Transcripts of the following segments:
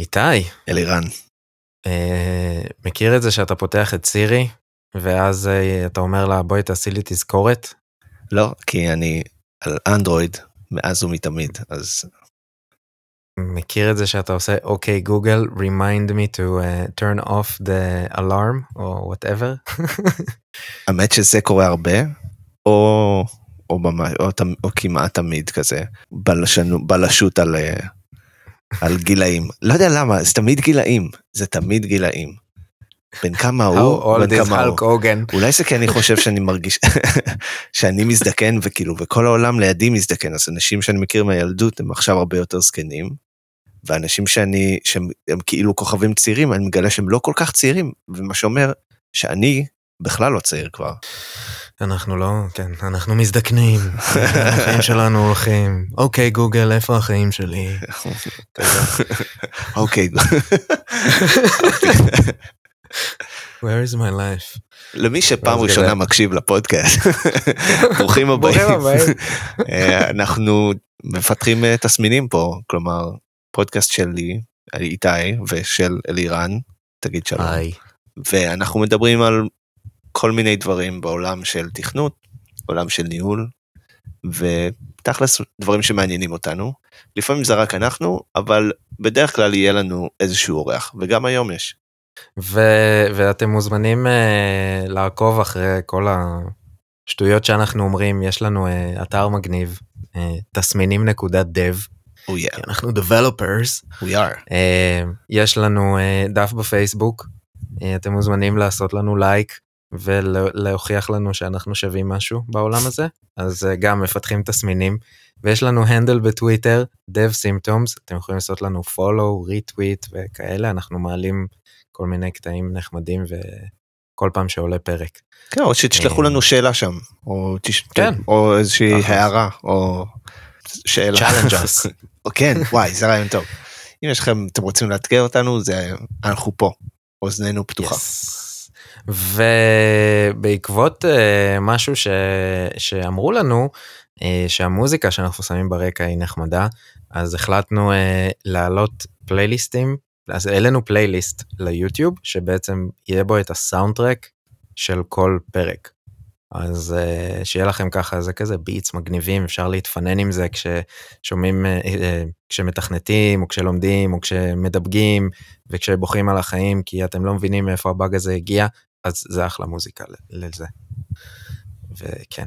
איתי, אלירן. אה, מכיר את זה שאתה פותח את סירי, ואז אה, אתה אומר לה בואי תעשי לי תזכורת? לא, כי אני על אנדרואיד מאז ומתמיד, אז מכיר את זה שאתה עושה אוקיי גוגל, remind me to uh, turn off the alarm, או whatever? האמת שזה קורה הרבה, או, או, ממש, או, תמ- או כמעט תמיד כזה, בלשנו, בלשות על, אה, על גילאים. לא יודע למה, זה תמיד גילאים, זה תמיד גילאים. בין כמה הוא, בין כמה הוא. אולי זה כי אני חושב שאני מרגיש שאני מזדקן וכאילו וכל העולם לידי מזדקן אז אנשים שאני מכיר מהילדות הם עכשיו הרבה יותר זקנים. ואנשים שאני שהם הם כאילו כוכבים צעירים אני מגלה שהם לא כל כך צעירים ומה שאומר שאני בכלל לא צעיר כבר. אנחנו לא, כן, אנחנו מזדקנים, החיים שלנו הולכים, אוקיי גוגל, איפה החיים שלי? אוקיי Where is my life? למי שפעם ראשונה. מקשיב לפודקאסט ברוכים הבאים ברוכים הבאים. אה, אנחנו מפתחים אה, תסמינים פה כלומר פודקאסט שלי איתי ושל אלירן תגיד שלום היי. ואנחנו מדברים על כל מיני דברים בעולם של תכנות עולם של ניהול ותכלס דברים שמעניינים אותנו. לפעמים זה רק אנחנו אבל בדרך כלל יהיה לנו איזשהו אורח וגם היום יש. ו- ואתם מוזמנים uh, לעקוב אחרי כל השטויות שאנחנו אומרים, יש לנו uh, אתר מגניב, uh, תסמינים נקודה dev, Oh yeah, כי אנחנו developers, we are. uh, יש לנו uh, דף בפייסבוק, uh, אתם מוזמנים לעשות לנו לייק ולהוכיח לנו שאנחנו שווים משהו בעולם הזה, אז uh, גם מפתחים תסמינים, ויש לנו הנדל בטוויטר, dev symptoms, אתם יכולים לעשות לנו follow, retweet וכאלה, אנחנו מעלים כל מיני קטעים נחמדים וכל פעם שעולה פרק. כן, או שתשלחו לנו שאלה שם או, תש... כן. או איזושהי. הערה או שאלה. או כן וואי זה רעיון טוב. אם יש לכם אתם רוצים לאתגר אותנו זה אנחנו פה אוזנינו פתוחה. Yes. ובעקבות uh, משהו ש... שאמרו לנו uh, שהמוזיקה שאנחנו שמים ברקע היא נחמדה אז החלטנו uh, להעלות פלייליסטים אז העלינו פלייליסט ליוטיוב שבעצם יהיה בו את הסאונד טרק של כל פרק. אז uh, שיהיה לכם ככה זה כזה ביטס מגניבים אפשר להתפנן עם זה כששומעים uh, uh, כשמתכנתים או כשלומדים או כשמדבגים וכשבוכים על החיים כי אתם לא מבינים מאיפה הבאג הזה הגיע אז זה אחלה מוזיקה לזה. וכן.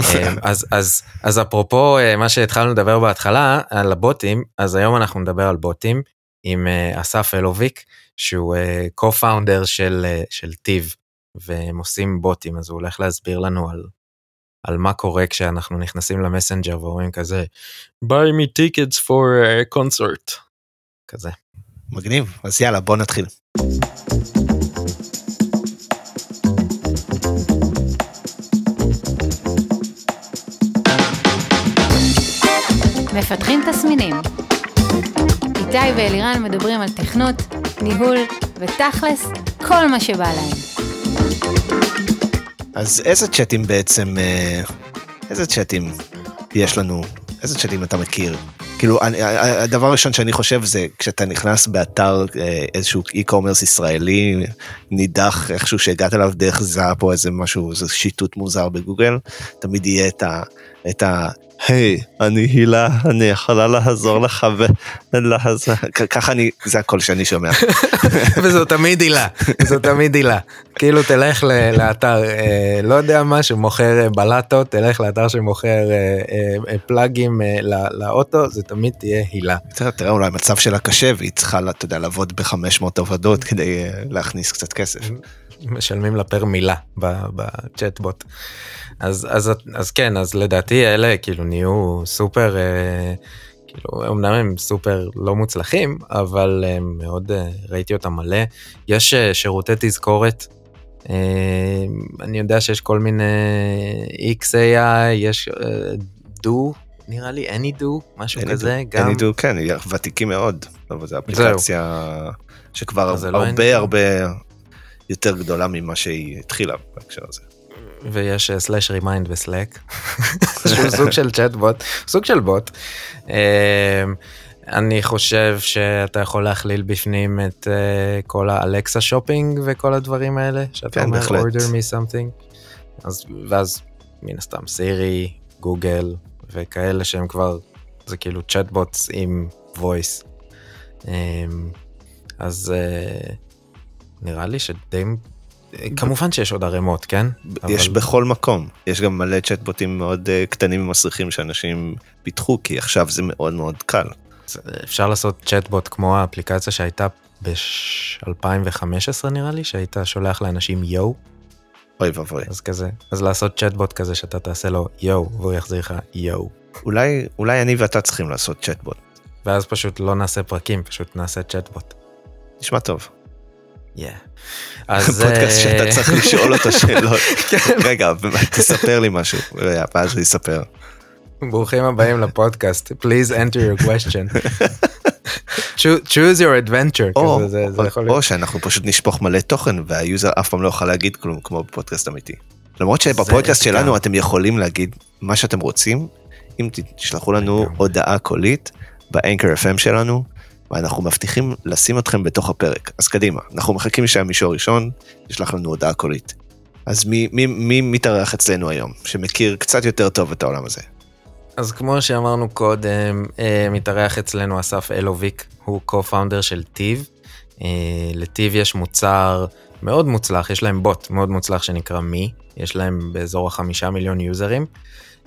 אמ, אז אז אז אפרופו אה, מה שהתחלנו לדבר בהתחלה על הבוטים אז היום אנחנו נדבר על בוטים עם אה, אסף אלוביק שהוא אה, co-founder של אה, של טיב והם עושים בוטים אז הוא הולך להסביר לנו על. על מה קורה כשאנחנו נכנסים למסנג'ר ואומרים כזה buy me tickets for a concert כזה. מגניב אז יאללה בוא נתחיל. מפתחים תסמינים. איתי ואלירן מדברים על תכנות, ניהול ותכלס, כל מה שבא להם. אז איזה צ'אטים בעצם אה, איזה צ'אטים יש לנו איזה צ'אטים אתה מכיר. כאילו אני- הדבר הראשון שאני חושב זה כשאתה נכנס באתר אה, איזשהו e-commerce ישראלי נידח איכשהו שהגעת אליו דרך זאפ או איזה משהו איזה שיטוט מוזר בגוגל תמיד יהיה את ה... את ה... היי אני הילה אני יכולה לעזור לך ולעזור ככה אני זה הכל שאני שומע וזו תמיד עילה, זו תמיד עילה. כאילו תלך לאתר, אה, לא יודע מה, שמוכר אה, בלטות, תלך לאתר שמוכר אה, פלאגים לא- לאוטו, זה תמיד תהיה הילה. תראה, תראה אולי המצב שלה קשה והיא צריכה אתה יודע לעבוד ב-500 עבודות כדי להכניס קצת כסף. משלמים לה פר מילה ב- בצ'טבוט. אז, אז, אז כן, אז לדעתי אלה כאילו נהיו סופר, אה, כאילו אמנם הם סופר לא מוצלחים, אבל הם מאוד, אה, ראיתי אותם מלא. יש אה, שירותי תזכורת, אה, אני יודע שיש כל מיני x.ai, יש אה, דו, נראה לי Any.do, משהו Any.do, כזה, גם. Anydo, כן, היא ותיקים מאוד, אבל זו אפליקציה שכבר זה לא הרבה. הרבה יותר גדולה ממה שהיא התחילה בהקשר הזה. ויש slash remind בסלאק, שהוא סוג של צ'טבוט, סוג של בוט. אה, אני חושב שאתה יכול להכליל בפנים את uh, כל האלקסה שופינג וכל הדברים האלה, שאתה כן, אומר בהחלט. order me something, אז, ואז מן הסתם סירי, גוגל וכאלה שהם כבר, זה כאילו chatbots עם voice. Um, אז uh, נראה לי שדי, כמובן שיש עוד ערימות, כן? יש אבל- בכל מקום, יש גם מלא צ'טבוטים מאוד אה, קטנים ומסריחים שאנשים פיתחו, כי עכשיו זה מאוד מאוד קל. אפשר לעשות צ'טבוט כמו האפליקציה שהייתה ב-2015 נראה לי, שהיית שולח לאנשים יואו, אוי ואבוי. אז כזה, אז לעשות צ'טבוט כזה שאתה תעשה לו יואו, והוא יחזיר לך יואו. אולי, אולי אני ואתה צריכים לעשות צ'טבוט. ואז פשוט לא נעשה פרקים, פשוט נעשה צ'טבוט. נשמע טוב. אז... פודקאסט אה, שאתה צריך לשאול אותו שאלות. כן. רגע, תספר לי משהו. ואז הוא יספר. ברוכים הבאים לפודקאסט, please enter your question. Choo- choose your adventure, או, כזה, זה, זה או- יכול להיות. או שאנחנו פשוט נשפוך מלא תוכן והיוזר אף פעם לא יוכל להגיד כלום כמו בפודקאסט אמיתי. למרות שבפודקאסט זה שלנו גם. אתם יכולים להגיד מה שאתם רוצים, אם תשלחו לנו. הודעה קולית באנקר FM שלנו, ואנחנו מבטיחים לשים אתכם בתוך הפרק. אז קדימה, אנחנו מחכים שהמישור ראשון ישלח לנו הודעה קולית. אז מי, מי, מי מתארח אצלנו היום, שמכיר קצת יותר טוב את העולם הזה? אז כמו שאמרנו קודם, אה, מתארח אצלנו אסף אלוביק, הוא co-founder של טיב. אה, לטיב יש מוצר מאוד מוצלח, יש להם בוט מאוד מוצלח שנקרא מי, יש להם באזור החמישה מיליון יוזרים.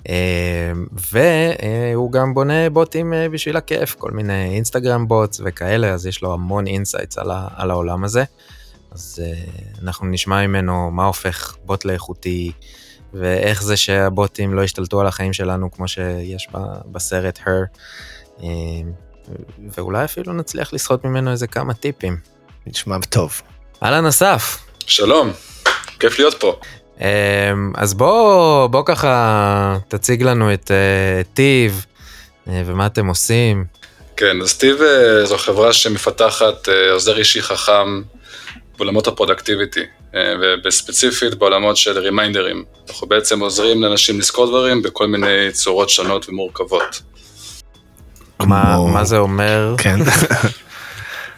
אה, והוא גם בונה בוטים אה, בשביל הכיף, כל מיני אינסטגרם bots וכאלה, אז יש לו המון insights על, על העולם הזה. אז אה, אנחנו נשמע ממנו מה הופך בוט לאיכותי, ואיך זה שהבוטים לא השתלטו על החיים שלנו כמו שיש בסרט Her, אה, ואולי אפילו נצליח לסחוט ממנו איזה כמה טיפים. נשמע טוב. אהלן אסף, שלום, כיף להיות פה. אה, אז בוא, בוא ככה תציג לנו את אה, טיב אה, ומה אתם עושים. כן, אז טיב אה, זו חברה שמפתחת עוזר אישי חכם בעולמות הפרודקטיביטי, ובספציפית בעולמות של רימיינדרים. אנחנו בעצם עוזרים לאנשים לזכור דברים בכל מיני צורות שונות ומורכבות. מה, מה זה אומר? כן.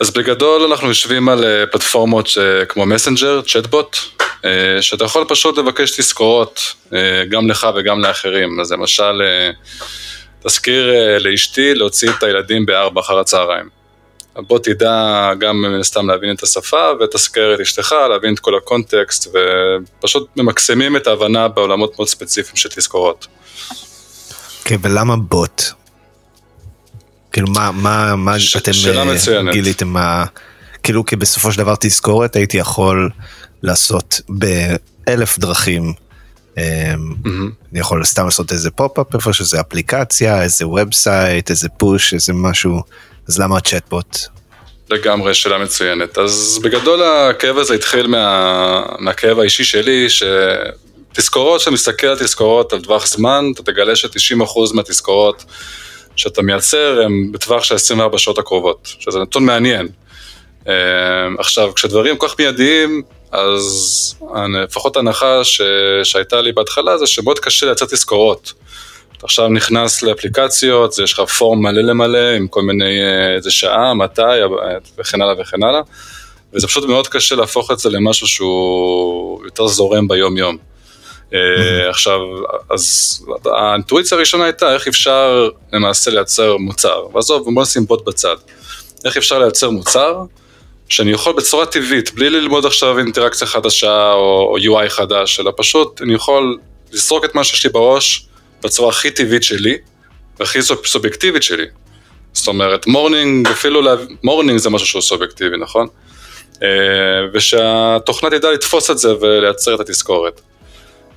אז בגדול אנחנו יושבים על אה, פלטפורמות ש- כמו מסנג'ר, צ'טבוט, אה, שאתה יכול פשוט לבקש תזכורות אה, גם לך וגם לאחרים. אז למשל, אה, תזכיר אה, לאשתי להוציא את הילדים בארבע אחר הצהריים. הבוט ידע גם מן הסתם להבין את השפה ותזכר את אשתך, להבין את כל הקונטקסט ופשוט ממקסמים את ההבנה בעולמות מאוד ספציפיים של תזכורות. כן, ולמה בוט? כאילו מה, מה, מה ש- אתם מצוינת. גיליתם מה, כאילו כי בסופו של דבר תזכורת הייתי יכול לעשות באלף דרכים. אה, מהמם. אני יכול סתם לעשות איזה pop-up איפה שזה אפליקציה, איזה website, איזה push, איזה משהו, אז למה הצ'טבוט? לגמרי, שאלה מצוינת. אז בגדול הכאב הזה התחיל מה, מהכאב האישי שלי, שתזכורות, כשאתה מסתכל על תזכורות על טווח זמן, אתה תגלה ש-90% מהתזכורות שאתה מייצר הם בטווח של 24 שעות הקרובות, שזה נתון מעניין. אה, עכשיו, כשדברים כל כך מיידיים, אז לפחות ההנחה ש... שהייתה לי בהתחלה זה שמאוד קשה לייצר תזכורות. אתה עכשיו נכנס לאפליקציות, יש לך פורם מלא למלא עם כל מיני, אה, איזה שעה, מתי וכן הלאה וכן הלאה, וזה פשוט מאוד קשה להפוך את זה למשהו שהוא יותר זורם ביום יום. אה, עכשיו, אז האינטואיציה הראשונה הייתה איך אפשר למעשה לייצר מוצר, ועזוב, בוא נשים בוט בצד. איך אפשר לייצר מוצר שאני יכול בצורה טבעית, בלי ללמוד עכשיו אינטראקציה חדשה או, או UI חדש, אלא פשוט אני יכול לזרוק את מה שיש לי בראש בצורה הכי טבעית שלי, והכי סוב- סובייקטיבית שלי. זאת אומרת, morning, אפילו morning זה משהו שהוא סובייקטיבי, נכון? אה, ושהתוכנה תדע לתפוס את זה ולייצר את התזכורת.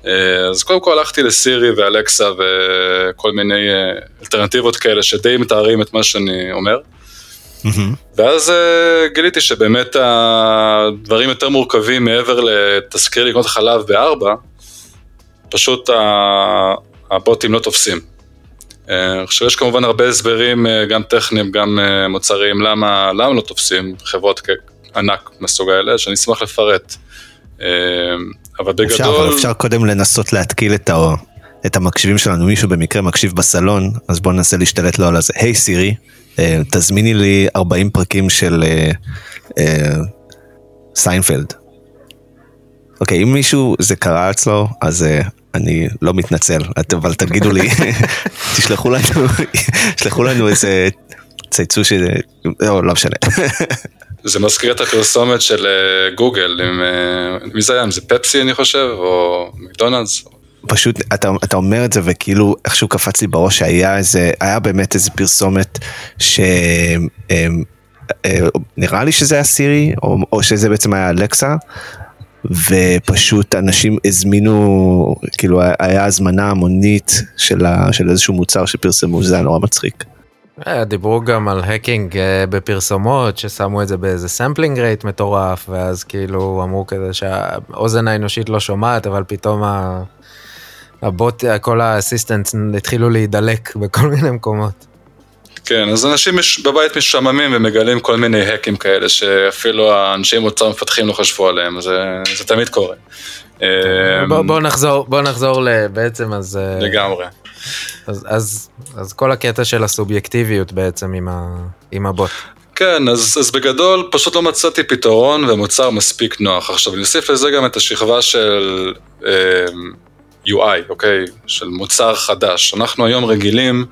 אה, אז קודם כל הלכתי לסירי ואלקסה וכל מיני אה, אלטרנטיבות כאלה שדי מתארים את מה שאני אומר. ואז uh, גיליתי שבאמת הדברים יותר מורכבים מעבר לתזכיר לקנות חלב בארבע, פשוט הבוטים לא תופסים. אה, עכשיו יש כמובן הרבה הסברים, אה, גם טכניים, גם אה, מוצריים, למה, למה לא תופסים חברות ענק מסוג האלה, שאני אשמח לפרט. אבל אפשר, בגדול, אבל אפשר קודם לנסות להתקיל את, ה... את המקשיבים שלנו, מישהו במקרה מקשיב בסלון, אז בואו ננסה להשתלט לו על הזה. היי סירי, אה, תזמיני לי 40 פרקים של אה, אה, סיינפלד. אוקיי, אם מישהו זה קרה אצלו, אז אה, אני לא מתנצל, את- אבל תגידו לי, תשלחו לנו, תשלחו לנו איזה צייצו ש... לא, לא משנה. זה מזכיר את הפרסומת של אה, גוגל, עם, אה, מי זה היה? אם זה פפסי אני חושב, או מקדונלדס? פשוט אתה, אתה אומר את זה וכאילו איכשהו קפץ לי בראש שהיה איזה, היה באמת איזה פרסומת ש... אמ, אה, נראה לי שזה היה סירי, או, או שזה בעצם היה אלקסה, ופשוט אנשים הזמינו, כאילו היה הזמנה המונית של, ה, של איזשהו מוצר שפרסמו, זה היה נורא מצחיק. אה, דיברו גם על hacking אה, בפרסומות, ששמו את זה באיזה sampling rate מטורף, ואז כאילו אמרו כזה שהאוזן האנושית לא שומעת, אבל פתאום ה... הבוט, כל ה assistants התחילו להידלק בכל מיני מקומות. כן, אז אנשים מש- בבית משעממים ומגלים כל מיני האקים כאלה, שאפילו האנשי מוצר מפתחים לא חשבו עליהם, זה, זה תמיד קורה. אה, בוא, בוא נחזור, בוא נחזור בעצם אז, אה, לגמרי. אז, אז, אז כל הקטע של הסובייקטיביות בעצם עם, ה, עם הבוט. כן, אז, אז בגדול פשוט לא מצאתי פתרון ומוצר מספיק נוח. עכשיו, נוסיף לזה גם את השכבה של אה, UI, אוקיי? של מוצר חדש. אנחנו היום רגילים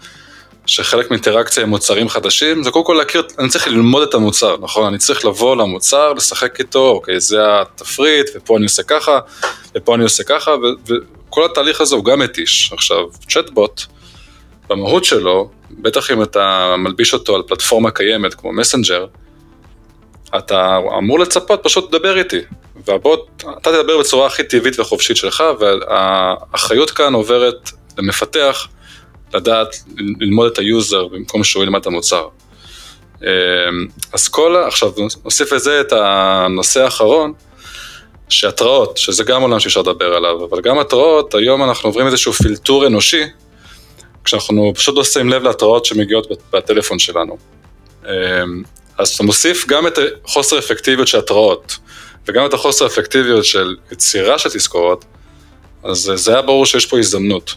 שחלק מאינטראקציה עם מוצרים חדשים זה קודם כל להכיר, אני צריך ללמוד את המוצר, נכון? אני צריך לבוא למוצר, לשחק איתו, אוקיי, זה התפריט, ופה אני עושה ככה, ופה אני עושה ככה, ו- וכל התהליך הזה הוא גם מתיש. עכשיו, צ'טבוט, במהות שלו, בטח אם אתה מלביש אותו על פלטפורמה קיימת כמו מסנג'ר, אתה אמור לצפות פשוט לדבר איתי. והבוט, אתה תדבר בצורה הכי טבעית וחופשית שלך, והאחריות כאן עוברת למפתח לדעת ללמוד את היוזר במקום שהוא ילמד את המוצר. אמ, אז כל, עכשיו נוסיף לזה את הנושא האחרון, שהתראות, שזה גם עולם שאפשר לדבר עליו, אבל גם התראות, היום אנחנו עוברים איזשהו פילטור אנושי, כשאנחנו פשוט לא שמים לב להתראות שמגיעות בטלפון שלנו. אמ, אז אתה מוסיף גם את חוסר אפקטיביות של התראות, וגם את החוסר אפקטיביות של יצירה של תזכורות, אז זה היה ברור שיש פה הזדמנות.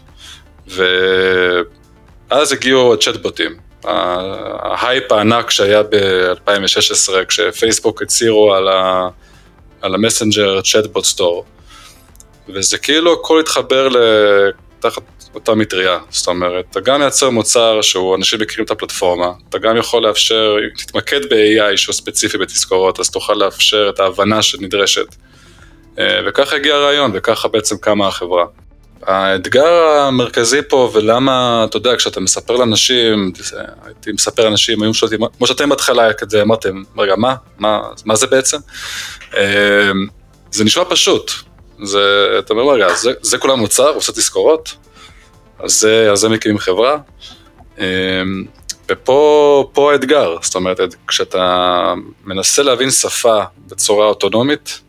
ואז הגיעו הצ'טבוטים, ההייפ הענק שהיה ב-2016, כשפייסבוק הצהירו על, ה- על ה Messenger chatbot store, וזה כאילו הכל התחבר תחת אותה מטריה, זאת אומרת, אתה גם מייצר מוצר שהוא, אנשים מכירים את הפלטפורמה, אתה גם יכול לאפשר, אם תתמקד ב-AI שהוא ספציפי בתזכורות, אז תוכל לאפשר את ההבנה שנדרשת. אה, וככה הגיע הרעיון, וככה בעצם קמה החברה. האתגר המרכזי פה, ולמה, אתה יודע, כשאתה מספר לאנשים, הייתי מספר לאנשים, היו שואלים, כמו שאתם בהתחלה כזה אמרתם, רגע, מה? מה, מה זה בעצם? אה, זה נשמע פשוט. זה, אתה אומר, רגע, זה, זה כולה מוצר, עושה תזכורות, אז זה, זה מקימים חברה. אה, ופה פה האתגר, זאת אומרת, כשאתה מנסה להבין שפה בצורה אוטונומית,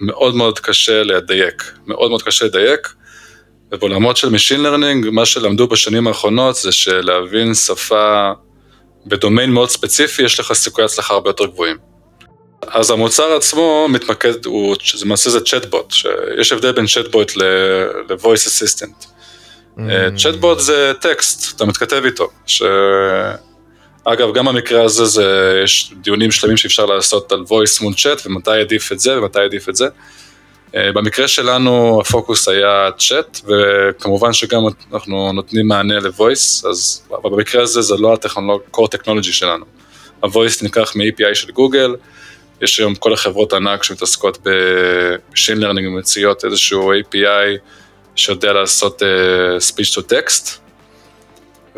מאוד מאוד קשה לדייק, מאוד מאוד קשה לדייק, ובעולמות של Machine Learning, מה שלמדו בשנים האחרונות זה שלהבין שפה בדומיין מאוד ספציפי, יש לך סיכויי הצלחה הרבה יותר גבוהים. אז המוצר עצמו מתמקד, הוא, למעשה זה צ'טבוט, שיש הבדל בין צ'טבוט ל-voice assistant. צ'טבוט זה טקסט, אתה מתכתב איתו, ש... אגב, גם במקרה הזה זה, יש דיונים שלמים שאפשר לעשות על voice מול צ'אט, ומתי עדיף את זה ומתי עדיף את זה. במקרה שלנו הפוקוס היה צ'אט, וכמובן שגם אנחנו נותנים מענה ל-voice, אז במקרה הזה זה לא ה-core technology שלנו. ה-voice נלקח מ-API של גוגל, יש היום כל החברות ענק שמתעסקות ב-machine learning ומציעות איזשהו API שיודע לעשות uh, speech to text,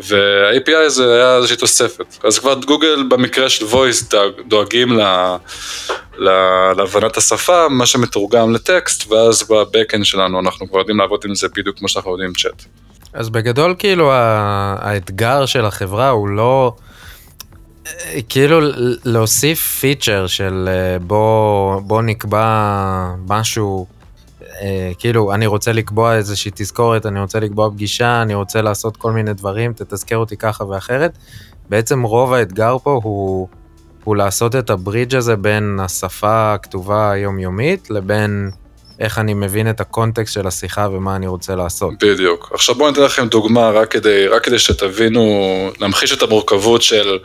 וה-API הזה היה איזושהי תוספת. אז כבר גוגל במקרה של voice דואגים לה, להבנת השפה, מה שמתורגם לטקסט, ואז ב-backend שלנו אנחנו כבר יודעים לעבוד עם זה בדיוק כמו שאנחנו יודעים צ'אט. אז בגדול כאילו האתגר של החברה הוא לא... כאילו להוסיף פיצ'ר של בוא, בוא נקבע משהו, כאילו אני רוצה לקבוע איזושהי תזכורת, אני רוצה לקבוע פגישה, אני רוצה לעשות כל מיני דברים, תתזכר אותי ככה ואחרת. בעצם רוב האתגר פה הוא, הוא לעשות את הברידג' הזה בין השפה הכתובה היומיומית לבין איך אני מבין את הקונטקסט של השיחה ומה אני רוצה לעשות. בדיוק. עכשיו בואו ניתן לכם דוגמה רק כדי, רק כדי שתבינו, להמחיש את המורכבות של,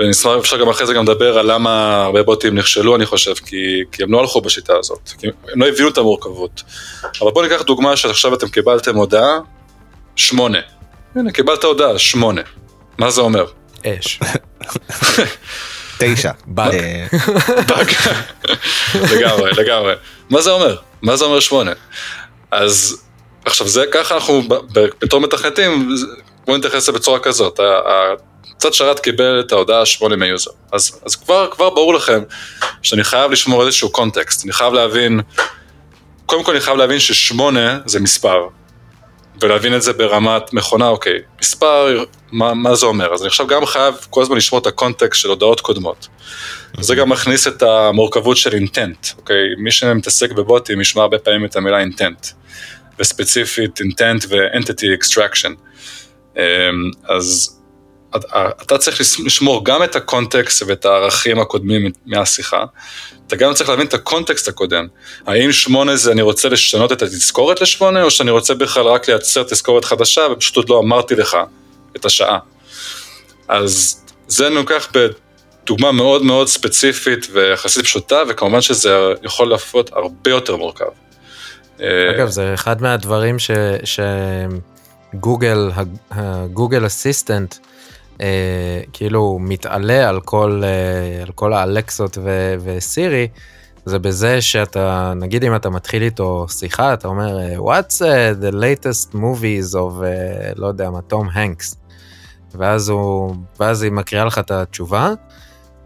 ונשמח, אפשר גם אחרי זה גם לדבר על למה הרבה בוטים נכשלו, אני חושב, כי, כי הם לא הלכו בשיטה הזאת, כי הם לא הבינו את המורכבות. אבל בואו ניקח דוגמה שעכשיו אתם קיבלתם הודעה, שמונה. הנה, קיבלת הודעה, שמונה. מה זה אומר? אש. תשע. באג. אה, באג. לגמרי, לגמרי. מה זה אומר? מה זה אומר שמונה? אז עכשיו זה ככה אנחנו בתור מתכנתים, זה- בואו נתייחס לזה בצורה כזאת. צד שרת קיבל את ההודעה שמונה מיוזר. אז, אז כבר, כבר ברור לכם שאני חייב לשמור איזשהו קונטקסט. אני חייב להבין, קודם כל אני חייב להבין ששמונה זה מספר. ולהבין את זה ברמת מכונה, אוקיי, מספר, מה, מה זה אומר? אז אני עכשיו גם חייב כל הזמן לשמור את הקונטקסט של הודעות קודמות. זה גם מכניס את המורכבות של intent, אוקיי? מי שמתעסק בבוטים ישמע הרבה פעמים את המילה intent, וספציפית intent ו entity extraction. אז אתה- אתה צריך לשמור גם את הקונטקסט ואת הערכים הקודמים מהשיחה, אתה גם צריך להבין את הקונטקסט הקודם. האם שמונה זה אני רוצה לשנות את התזכורת לשמונה, או שאני רוצה בכלל רק לייצר תזכורת חדשה ופשוט עוד לא אמרתי לך את השעה. אז זה אני לוקח בדוגמה מאוד מאוד ספציפית ויחסית פשוטה, וכמובן שזה יכול להפות הרבה יותר מורכב. אה, אגב, זה אחד מהדברים. שגוגל, הג- הגוגל אסיסטנט, אה, כאילו מתעלה על כל, אה, על כל האלקסות ו... וסירי, זה בזה שאתה, נגיד אם אתה מתחיל איתו שיחה, אתה אומר, אה, What's uh, the latest movies of, uh, לא יודע מה, תום הנקס. ואז הוא, ואז היא מקריאה לך את התשובה,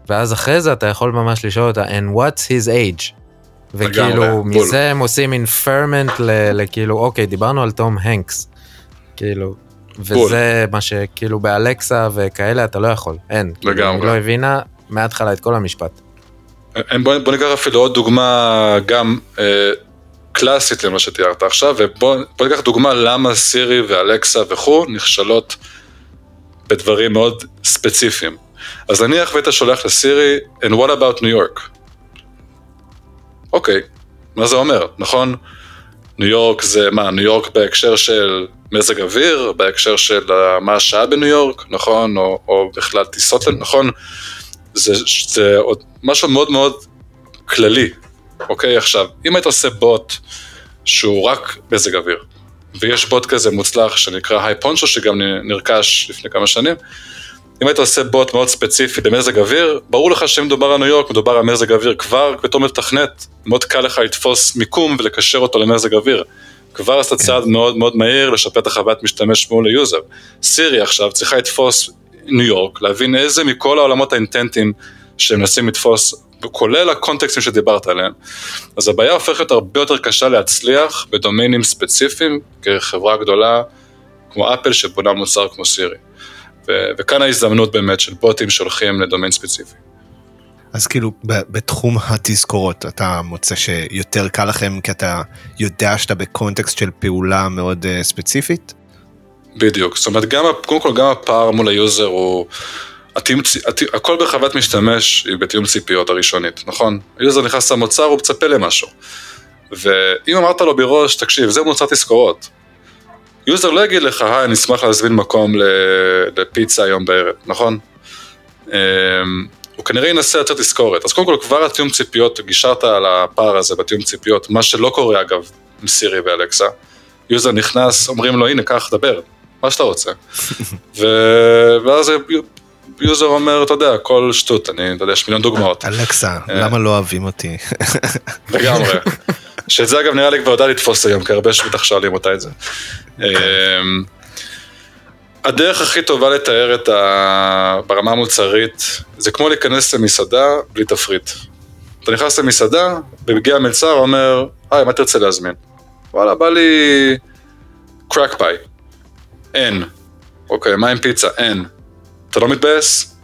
ואז אחרי זה אתה יכול ממש לשאול אותה, and what's his age? וכאילו. מזה הם עושים אינפרמנט לכאילו, אוקיי, דיברנו על תום הנקס. כאילו. וזה מה שכאילו באלקסה וכאלה אתה לא יכול, אין. כאילו, לגמרי. היא לא הבינה מההתחלה את כל המשפט. בוא, בוא ניקח אפילו עוד דוגמה גם אה, קלאסית למה שתיארת עכשיו, ובוא בוא ניקח דוגמה למה סירי ואלקסה וכו' נכשלות בדברים מאוד ספציפיים. אז נניח והיית שולח לסירי, and what about New York? אוקיי, מה זה אומר, נכון? ניו יורק זה מה, ניו יורק בהקשר של מזג אוויר, בהקשר של אה, מה השעה בניו יורק, נכון? או, או בכלל טיסות, נכון? זה, זה עוד משהו מאוד מאוד כללי, אוקיי? עכשיו, אם היית עושה בוט שהוא רק מזג אוויר, ויש בוט כזה מוצלח שנקרא Hi Poncho, שגם נרכש לפני כמה שנים, אם היית עושה בוט מאוד ספציפי למזג אוויר, ברור לך שאם מדובר על ניו יורק, מדובר על מזג אוויר, כבר בתור מתכנת, מאוד קל לך לתפוס מיקום ולקשר אותו למזג אוויר. כבר עשת צעד מאוד מאוד מהיר לשפר את החוויית משתמש מול היוזר. סירי עכשיו צריכה לתפוס ניו יורק, להבין איזה מכל העולמות האינטנטיים שהם מנסים לתפוס, כולל הקונטקסטים שדיברת עליהם. אז הבעיה הופכת הרבה יותר קשה להצליח בדומיינים ספציפיים, כחברה גדולה כמו אפל שבונה מוצר כמו סירי. ו- וכאן ההזדמנות באמת של בוטים שהולכים לדומיין ספציפי. אז כאילו בתחום התזכורות אתה מוצא שיותר קל לכם כי אתה יודע שאתה בקונטקסט של פעולה מאוד אה, ספציפית? בדיוק, זאת אומרת, גם, קודם כל גם הפער מול היוזר הוא, התיאום, צ- הת- הכל בחוויית משתמש היא בתיאום ציפיות הראשונית, נכון? היוזר נכנס למוצר, הוא מצפה למשהו. ואם אמרת לו בראש, תקשיב, זה מוצר תזכורות. יוזר לא יגיד לך, היי, אני אשמח להזמין מקום לפיצה היום בערב, נכון? אמ, הוא כנראה ינסה יותר תזכורת. אז קודם כל, כבר התיאום ציפיות, גישרת על הפער הזה בתיאום ציפיות, מה שלא קורה אגב עם סירי ואלקסה. יוזר נכנס, אומרים לו, הנה, קח, דבר, מה שאתה רוצה. ו... ואז יוזר אומר, אתה יודע, הכל שטות, אני, אתה יודע, יש מיליון דוגמאות. אלכסה, אה. למה לא אוהבים אותי? לגמרי. שאת זה אגב נראה לי כבר יודע לתפוס היום, כי הרבה שבטח שואלים אותה את זה. אמ, הדרך הכי טובה לתאר את ה... ברמה המוצרית, זה כמו להיכנס למסעדה בלי תפריט. אתה נכנס למסעדה, ומגיע המלצר, אומר, היי, מה תרצה להזמין? וואלה, בא לי קרק פאי. אין. אוקיי, מה עם פיצה? אין. אתה לא מתבאס?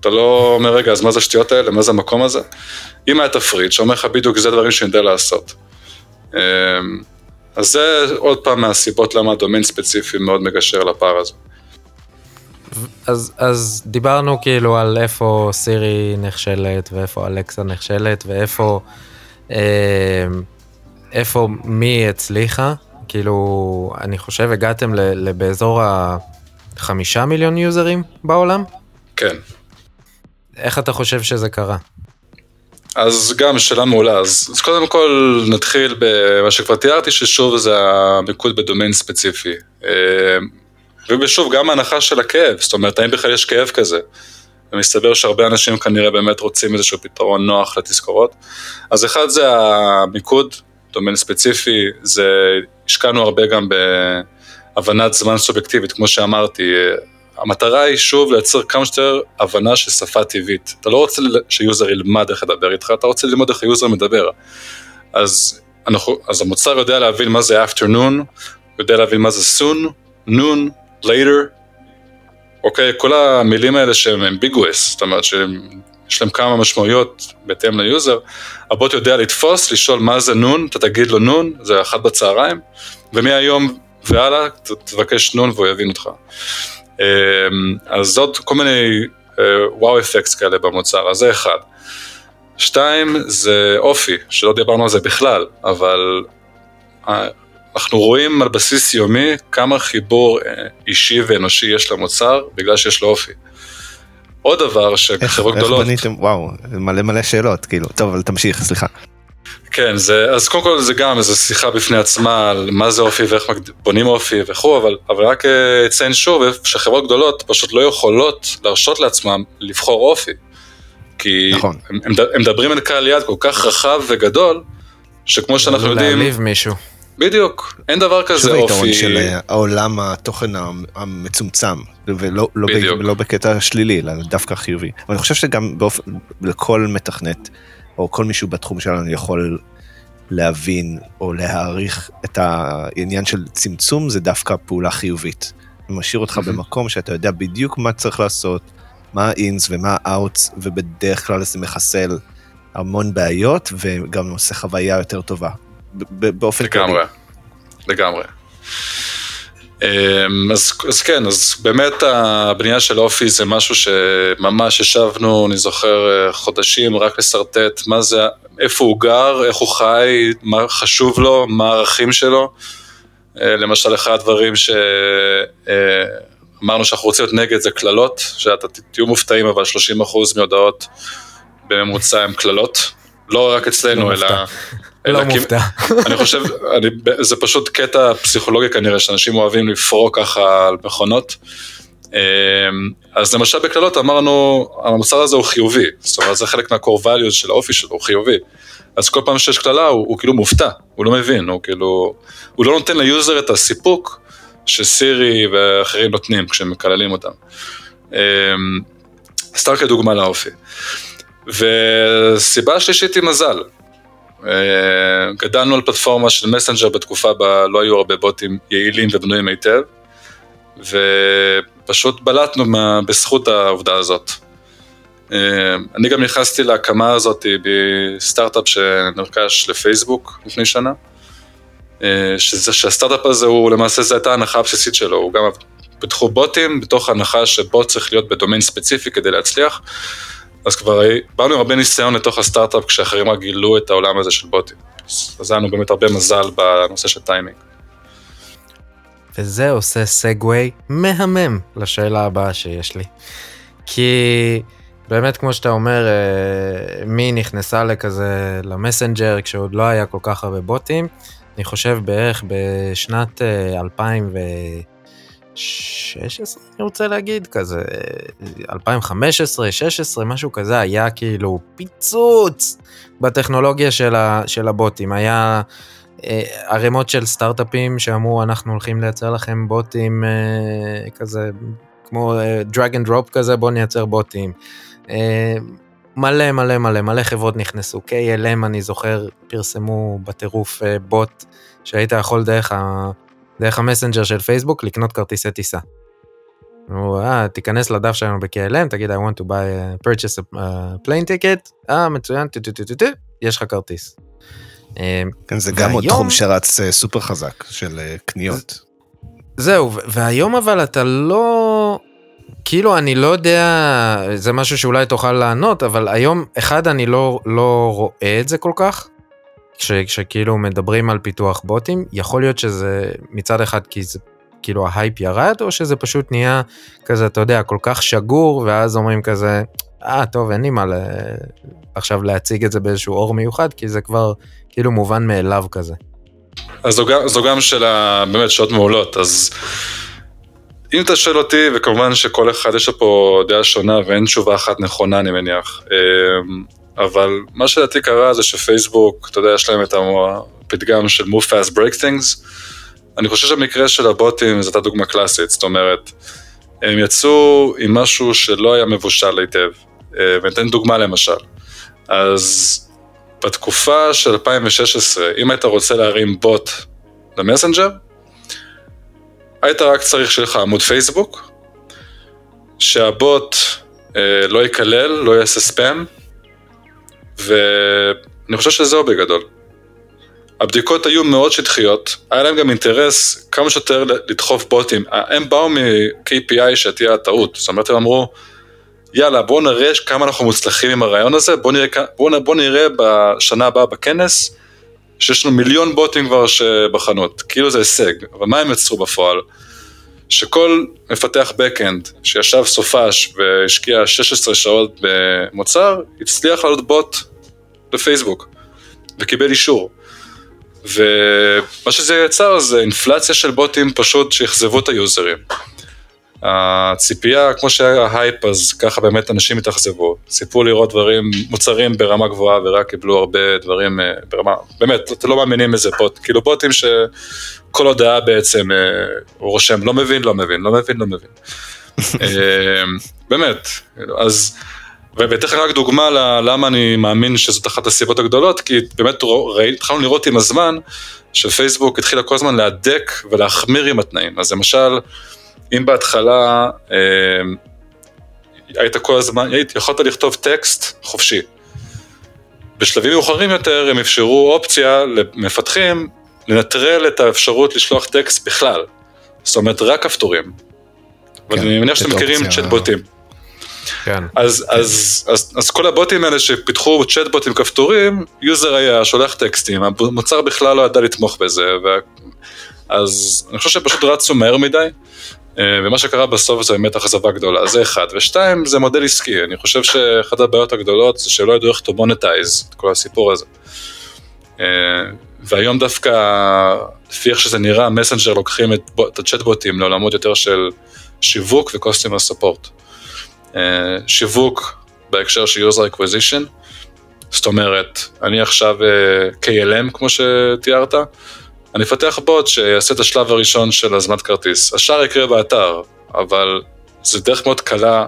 אתה לא אומר, רגע, אז מה זה השטויות האלה? מה זה המקום הזה? אם היה תפריט שאומר לך בדיוק, זה דברים שאני יודע לעשות. אז זה עוד פעם מהסיבות למה הדומיין ספציפי מאוד מגשר לפער הזה. אז, אז דיברנו כאילו על איפה סירי נכשלת ואיפה אלכסה נכשלת ואיפה אה, איפה, מי הצליחה? כאילו, אני חושב הגעתם ל, ל, באזור החמישה מיליון יוזרים בעולם? כן. איך אתה חושב שזה קרה? אז גם שאלה מעולה, אז, אז קודם כל נתחיל במה שכבר תיארתי, ששוב זה המיקוד בדומיין ספציפי. אה, ושוב, גם ההנחה של הכאב, זאת אומרת, האם בכלל יש כאב כזה? ומסתבר שהרבה אנשים כנראה באמת רוצים איזשהו פתרון נוח לתזכורות. אז אחד זה המיקוד, דומיין ספציפי, זה, השקענו הרבה גם בהבנת זמן סובייקטיבית, כמו שאמרתי, המטרה היא שוב לייצר כמה שיותר הבנה של שפה טבעית. אתה לא רוצה שיוזר ילמד איך לדבר איתך, אתה רוצה ללמוד איך היוזר מדבר. אז, אנחנו, אז המוצר יודע להבין מה זה afternoon, יודע להבין מה זה soon, noon, later, אוקיי? כל המילים האלה שהם ambiguous, זאת אומרת שיש להם כמה משמעויות בהתאם ליוזר, הבוט יודע לתפוס, לשאול מה זה נון, אתה תגיד לו נון, זה אחת בצהריים, ומהיום והלאה תבקש נון והוא יבין אותך. אמ, אז עוד כל מיני wow אה, effects כאלה במוצר, אז זה אחד. שתיים, זה אופי, שלא דיברנו על זה בכלל, אבל אה, אנחנו רואים על בסיס יומי כמה חיבור אה, אישי ואנושי יש למוצר, בגלל שיש לו אופי. עוד דבר שחברות גדולות... איך בניתם, וואו, מלא מלא שאלות, כאילו, טוב, אבל תמשיך, סליחה. כן, זה, אז קודם כל זה גם איזו שיחה בפני עצמה על מה זה אופי ואיך בונים אופי וכו', אבל, אבל רק אה, אציין שוב שחברות גדולות פשוט לא יכולות להרשות לעצמם לבחור אופי. כי נכון. הם, הם, הם מדברים על קהל יד כל כך רחב וגדול, שכמו שאנחנו יודעים... להעליב מישהו. בדיוק, אין דבר כזה אופי. שזה היתרון של אה, העולם התוכן המצומצם, ולא לא ב, לא בקטע שלילי, אלא דווקא חיובי. אבל אני חושב שגם באופן, לכל מתכנת, או כל מישהו בתחום שלנו יכול להבין או להעריך את העניין של צמצום, זה דווקא פעולה חיובית. זה משאיר אותך במקום שאתה יודע בדיוק מה צריך לעשות, מה ה-ins ומה ה-outs, ובדרך כלל זה מחסל המון בעיות, וגם עושה חוויה יותר טובה. באופן כללי. לגמרי, לגמרי. אמ, אז, אז כן, אז באמת הבנייה של אופי זה משהו שממש ישבנו, אני זוכר, חודשים רק לשרטט מה זה, איפה הוא גר, איך הוא חי, מה חשוב לו, מה הערכים שלו. אה, למשל, אחד הדברים שאמרנו שאנחנו רוצים להיות נגד זה קללות, שאתה תהיו מופתעים, אבל 30% מהודעות בממוצע הם קללות. לא רק אצלנו, לא אלא... לא מופתע. אני חושב, אני, זה פשוט קטע פסיכולוגי כנראה, שאנשים אוהבים לפרוק ככה על מכונות. אמ, אז למשל בקללות אמרנו, המוצר הזה הוא חיובי, זאת אומרת זה חלק מה-core values של האופי שלו, הוא חיובי. אז כל פעם שיש קללה הוא, הוא כאילו מופתע, הוא לא מבין, הוא כאילו, הוא לא נותן ליוזר את הסיפוק שסירי ואחרים נותנים כשהם מקללים אותם. אמ, סתם כדוגמה לאופי. וסיבה שלישית היא מזל. אה, גדלנו על פלטפורמה של מסנג'ר בתקופה בה לא היו הרבה בוטים יעילים ובנויים היטב, ופשוט בלטנו מה, בזכות העובדה הזאת. אה, אני גם נכנסתי להקמה הזאת בסטארט-אפ שנרכש לפייסבוק לפני שנה, אה, שזה, שהסטארט-אפ הזה הוא למעשה זו הייתה ההנחה הבסיסית שלו, הוא גם פיתחו בוטים בתוך הנחה שבוט צריך להיות בדומיין ספציפי כדי להצליח. אז כבר באנו עם הרבה ניסיון לתוך הסטארט-אפ כשאחרים רק גילו את העולם הזה של בוטים. אז היה לנו באמת הרבה מזל בנושא של טיימינג. וזה עושה segue מהמם לשאלה הבאה שיש לי. כי באמת כמו שאתה אומר, אה, מי נכנסה לכזה ל Messenger כשעוד לא היה כל כך הרבה בוטים, אני חושב בערך בשנת 2000 אה, ו... 16 אני רוצה להגיד כזה 2015 16 משהו כזה היה כאילו פיצוץ בטכנולוגיה של, ה, של הבוטים היה אה, ערימות של סטארט-אפים שאמרו אנחנו הולכים לייצר לכם בוטים אה, כזה כמו drag and drop כזה בוא נייצר בוטים. אה, מלא מלא מלא מלא חברות נכנסו KLM אני זוכר פרסמו בטירוף אה, בוט שהיית יכול דרך. דרך ה Messenger של פייסבוק לקנות כרטיסי טיסה. הוא, אה, תיכנס לדף שלנו ב-KLM, תגיד I want to buy a purchase a plane ticket, אה, מצוין, טו טו טו טו טו, יש לך כרטיס. אה, כן, זה גם עוד תחום שרץ אה, סופר חזק של אה, קניות. זהו, והיום אבל אתה לא, כאילו אני לא יודע, זה משהו שאולי תוכל לענות, אבל היום, אחד, אני לא, לא רואה את זה כל כך. ש, שכאילו מדברים על פיתוח בוטים, יכול להיות שזה מצד אחד כי זה כאילו ההייפ ירד, או שזה פשוט נהיה כזה, אתה יודע, כל כך שגור, ואז אומרים כזה, אה, טוב, אין לי מה ל... עכשיו להציג את זה באיזשהו אור מיוחד, כי זה כבר כאילו מובן מאליו כזה. אז זו גם, זו גם שאלה, באמת, שאלות מעולות, אז אם אתה שואל אותי, וכמובן שכל אחד יש לו פה דעה שונה ואין תשובה אחת נכונה, אני מניח, אמ, אבל מה שלדעתי קרה זה שפייסבוק, אתה יודע, יש להם את הפתגם של move fast break things, אני חושב שהמקרה של הבוטים זו הייתה דוגמה קלאסית, זאת אומרת, הם יצאו עם משהו שלא היה מבושל היטב, אה, וניתן דוגמה למשל, אז בתקופה של 2016, אם היית רוצה להרים בוט למסנג'ר, היית רק צריך שיהיה לך עמוד פייסבוק, שהבוט אה, לא ייכלל, לא יעשה ספאם, ואני חושב שזהו בגדול. הבדיקות היו מאוד שטחיות, היה להם גם אינטרס כמה שיותר לדחוף בוטים. הם באו מ-KPI שתהיה הטעות, זאת אומרת הם אמרו, יאללה בואו נראה כמה אנחנו מוצלחים עם הרעיון הזה, בואו נראה, בוא, בוא נראה בשנה הבאה בכנס, שיש לנו מיליון בוטים כבר בחנות, כאילו זה הישג, אבל מה הם יצרו בפועל? שכל מפתח backend שישב סופש והשקיע 16 שעות במוצר, הצליח לעלות בוט בפייסבוק וקיבל אישור. ומה שזה יצר זה אינפלציה של בוטים פשוט שאכזבו את היוזרים. הציפייה, כמו שהיה הייפ, אז ככה באמת אנשים התאכזבו. ציפו לראות דברים, מוצרים ברמה גבוהה ורק קיבלו הרבה דברים אה, ברמה, באמת, אתם לא מאמינים איזה בוט, כאילו בוטים שכל הודעה בעצם, אה, הוא רושם, לא מבין, לא מבין, לא מבין, לא מבין. אה, באמת, אז... ואתן לכם רק דוגמה למה אני מאמין שזאת אחת הסיבות הגדולות, כי באמת התחלנו לראות עם הזמן שפייסבוק התחילה כל הזמן להדק ולהחמיר עם התנאים. אז למשל, אם בהתחלה אה, היית כל הזמן, היית, יכולת לכתוב טקסט חופשי. בשלבים מאוחרים יותר הם אפשרו אופציה למפתחים לנטרל את האפשרות לשלוח טקסט בכלל. זאת אומרת, רק כפתורים. כן, ואני מניח שאתם מכירים צ'טבוטים. כן. אז, כן. אז, אז, אז כל הבוטים האלה שפיתחו צ'טבוט עם כפתורים, יוזר היה שולח טקסטים, המוצר בכלל לא ידע לתמוך בזה, ו... אז אני חושב שפשוט רצו מהר מדי, אה, ומה שקרה בסוף זה באמת אכזבה גדולה, זה אחד. ושתיים, זה מודל עסקי, אני חושב שאחת הבעיות הגדולות זה שלא ידעו איך to monetize את כל הסיפור הזה. אה, והיום דווקא, לפי איך שזה נראה, מסנג'ר לוקחים את, את הצ'טבוטים לעולמות יותר של שיווק ו-customer support. אה, שיווק בהקשר של user acquisition, זאת אומרת, אני עכשיו KLM כמו שתיארת, אני אפתח בוט שיעשה את השלב הראשון של הזמנת כרטיס. השאר יקרה באתר, אבל זה דרך מאוד קלה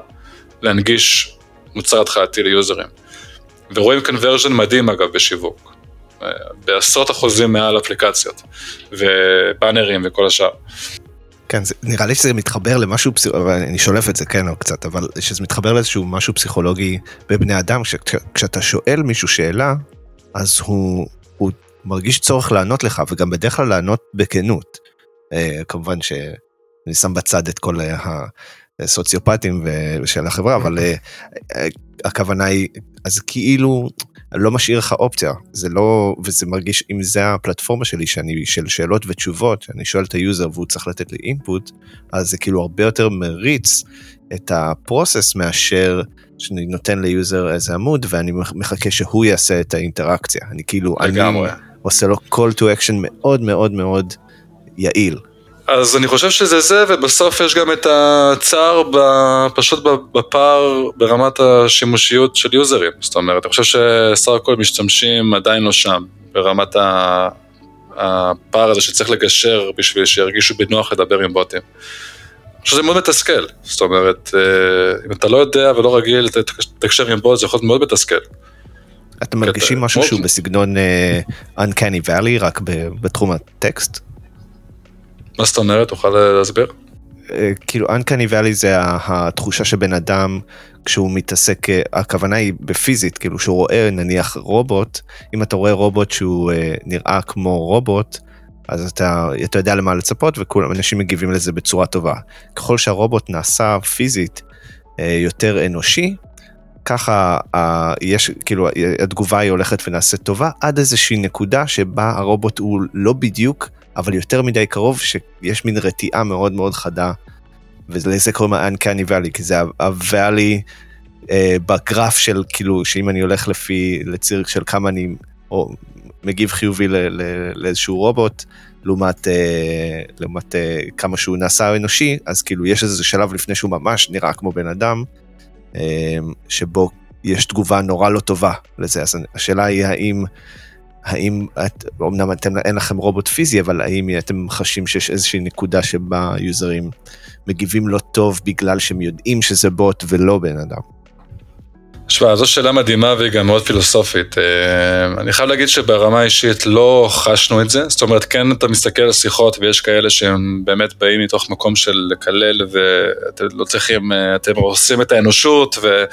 להנגיש מוצר התחלתי ליוזרים. ורואים קונברז'ן מדהים אגב בשיווק. אה, בעשרות אחוזים מעל אפליקציות, ובאנרים וכל השאר. כן, זה, נראה לי שזה מתחבר למשהו, אני שולף את זה, כן, או קצת, אבל שזה מתחבר לאיזשהו משהו פסיכולוגי בבני אדם, כשאתה שואל מישהו שאלה, אז הוא, הוא מרגיש צורך לענות לך, וגם בדרך כלל לענות בכנות. Uh, כמובן שאני שם בצד את כל הסוציופטים של החברה, אבל uh, הכוונה היא, אז כאילו, לא משאיר לך אופציה, זה לא, וזה מרגיש, אם זה הפלטפורמה שלי, שאני, של שאלות ותשובות, שאני שואל את היוזר והוא צריך לתת לי input, אז זה כאילו הרבה יותר מריץ את ה process מאשר שאני נותן ליוזר איזה עמוד ואני מחכה שהוא יעשה את האינטראקציה. אני כאילו, לגמרי. אני עושה לו call to action מאוד מאוד מאוד יעיל. אז אני חושב שזה זה, ובסוף יש גם את הצער פשוט בפער ברמת השימושיות של יוזרים. זאת אומרת, אני חושב שסך הכל משתמשים עדיין לא שם, ברמת הפער הזה שצריך לגשר בשביל שירגישו בנוח לדבר עם בוטים. שזה מאוד מתסכל, זאת אומרת, אה, אם אתה לא יודע ולא רגיל לתקשר עם בוט, זה יכול להיות מאוד מתסכל. אתם מרגישים משהו שהוא בסגנון אה, Uncanny Valley, רק בתחום הטקסט? מה זאת אומרת? תוכל להסביר? אה, כאילו Uncanny Valley זה התחושה שבן אדם כשהוא מתעסק, אה, הכוונה היא בפיזית, כאילו שהוא רואה נניח רובוט, אם אתה רואה רובוט שהוא נראה כמו רובוט, אז אתה, אתה יודע למה לצפות וכולם, אנשים מגיבים לזה בצורה טובה. ככל שהרובוט נעשה פיזית יותר אנושי, ככה יש כאילו התגובה היא הולכת ונעשית טובה עד איזושהי נקודה שבה הרובוט הוא לא בדיוק אבל יותר מדי קרוב שיש מין רתיעה מאוד מאוד חדה. ולזה קוראים ה-uncanny valley כי זה ה-valley אה, בגרף של כאילו שאם אני הולך לפי לציר של כמה אני או, מגיב חיובי ל, ל, לאיזשהו רובוט לעומת, אה, לעומת אה, כמה שהוא נעשה אנושי אז כאילו יש איזה שלב לפני שהוא ממש נראה כמו בן אדם אה, שבו יש תגובה נורא לא טובה לזה אז השאלה היא האם. האם את, אמנם אתם, אין לכם רובוט פיזי, אבל האם אתם חשים שיש איזושהי נקודה שבה יוזרים מגיבים לא טוב בגלל שהם יודעים שזה בוט ולא בן אדם? תשמע, זו שאלה מדהימה והיא גם מאוד פילוסופית. אה, אני חייב להגיד שברמה האישית לא חשנו את זה, זאת אומרת, כן אתה מסתכל על שיחות ויש כאלה שהם באמת באים מתוך מקום של לקלל ואתם לא צריכים, אה, אתם עושים את האנושות ו...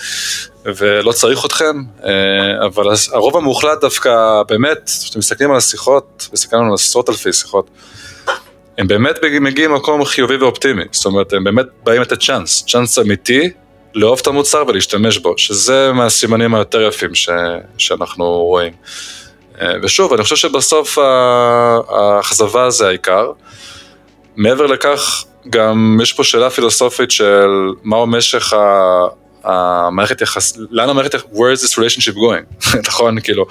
ולא צריך אתכם, אה, אבל הרוב המוחלט דווקא באמת, כשאתם מסתכלים על השיחות, מסתכלים על עשרות אלפי שיחות, הם באמת מגיעים ממקום חיובי ואופטימי, זאת אומרת, הם באמת באים לתת צ'אנס, צ'אנס אמיתי לאהוב את המוצר ולהשתמש בו, שזה מהסימנים היותר יפים ש, שאנחנו רואים. אה, ושוב, אני חושב שבסוף האכזבה זה העיקר. מעבר לכך, גם יש פה שאלה פילוסופית של מהו משך המערכת יחס, לאן המערכת, where is this relationship going, נכון, כאילו,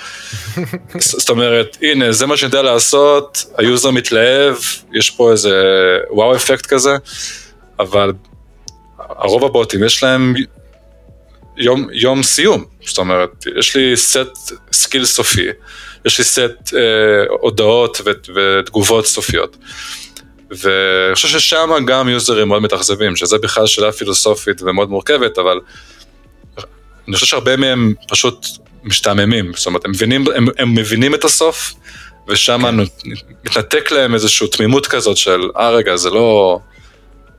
זאת אומרת, הנה, זה מה שאני יודע לעשות, היוזר מתלהב, יש פה איזה wow effect כזה, אבל הרוב הבוטים יש להם יום, יום סיום, זאת אומרת, יש לי set skill סופי, יש לי סט אה, הודעות ו, ותגובות סופיות. ואני חושב ששם גם יוזרים מאוד מתאכזבים, שזה בכלל שאלה פילוסופית ומאוד מורכבת, אבל אני חושב שהרבה מהם פשוט משתעממים, זאת אומרת, הם מבינים, הם, הם מבינים את הסוף, ושם כן. מתנתק להם איזושהי תמימות כזאת של, אה רגע, זה לא,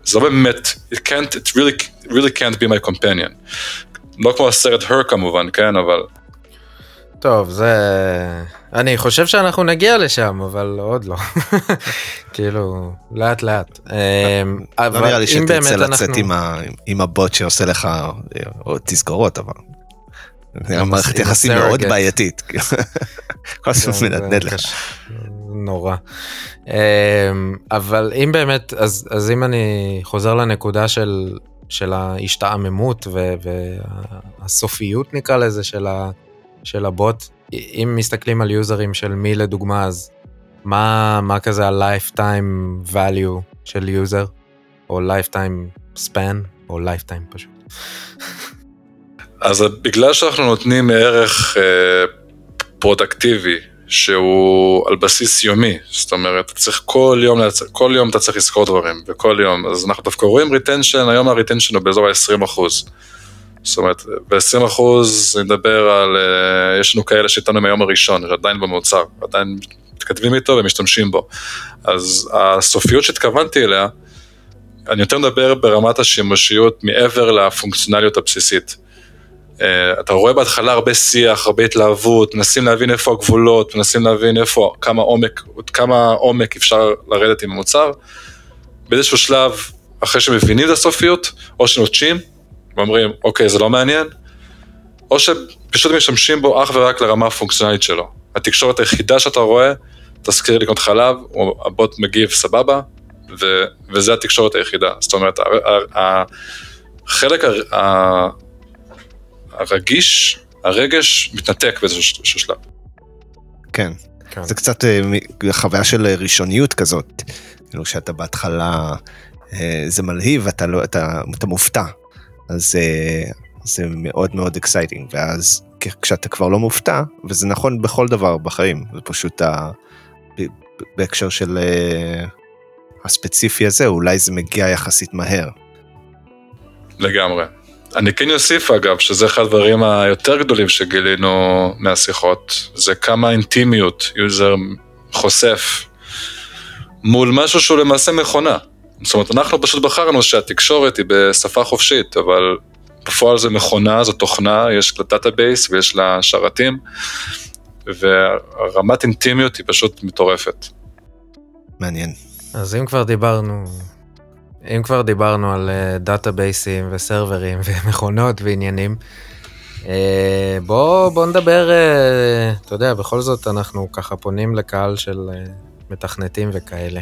זה לא באמת, it can't, it really, really can't be my companion. לא כמו הסרט her כמובן, כן, אבל... טוב, זה... אני חושב שאנחנו נגיע לשם, אבל עוד לא. כאילו, לאט לאט. אמ, לא נראה לי שתרצה לצאת עם הבוט שעושה לך תזכורות, אבל... מערכת יחסים מאוד בעייתית. כל הזמן כן, מנדנד לך. נורא. אמ, אבל אם באמת, אז, אז אם אני חוזר לנקודה של, של ההשתעממות והסופיות נקרא לזה של, ה, של הבוט, אם מסתכלים על יוזרים של מי לדוגמה, אז מה, מה כזה ה-lifetime value של יוזר, או lifetime span, או lifetime פשוט. אז בגלל שאנחנו נותנים ערך אה, פרודקטיבי שהוא על בסיס יומי, זאת אומרת, אתה צריך כל יום, כל יום אתה צריך לזכור דברים, וכל יום, אז אנחנו דווקא רואים retention, היום ה retention הוא באזור ה-20 אחוז. זאת אומרת, ב-20 אחוז נדבר על, אה, יש לנו כאלה שאיתנו מהיום הראשון, שעדיין במוצר, עדיין מתכתבים איתו ומשתמשים בו. אז הסופיות שהתכוונתי אליה, אני יותר מדבר ברמת השימושיות מעבר לפונקציונליות הבסיסית. Uh, אתה רואה בהתחלה הרבה שיח, הרבה התלהבות, מנסים להבין איפה הגבולות, מנסים להבין איפה, כמה עומק, כמה עומק אפשר לרדת עם המוצר. באיזשהו שלב, אחרי שמבינים את הסופיות, או שנוטשים, ואומרים, אוקיי, זה לא מעניין, או שפשוט משתמשים בו אך ורק לרמה הפונקציונלית שלו. התקשורת היחידה שאתה רואה, תזכיר לקנות חלב, או הבוט מגיב סבבה, ו, וזה התקשורת היחידה. זאת אומרת, החלק הרגיש, הרגש מתנתק באיזשהו שלב. כן. כן. זה קצת אה, חוויה של ראשוניות כזאת, כאילו שאתה בהתחלה, אה, זה מלהיב, אתה, לא, אתה, אתה מופתע, אז אה, זה מאוד מאוד exciting, ואז כשאתה כבר לא מופתע, וזה נכון בכל דבר בחיים, זה פשוט ה... בהקשר של הספציפי הזה, אולי זה מגיע יחסית מהר. לגמרי. אני כן אוסיף אגב, שזה אחד הדברים היותר גדולים שגילינו מהשיחות, זה כמה אינטימיות יוזר חושף מול משהו שהוא למעשה מכונה. זאת אומרת, אנחנו פשוט בחרנו שהתקשורת היא בשפה חופשית, אבל בפועל זה מכונה, זו תוכנה, יש לה database ויש לה שרתים, והרמת אינטימיות היא פשוט מטורפת. מעניין. אז אם כבר דיברנו אם כבר דיברנו על דאטאבייסים וסרברים ומכונות ועניינים, אה, בוא, בוא נדבר, אה, אתה יודע, בכל זאת אנחנו ככה פונים לקהל של אה, מתכנתים וכאלה.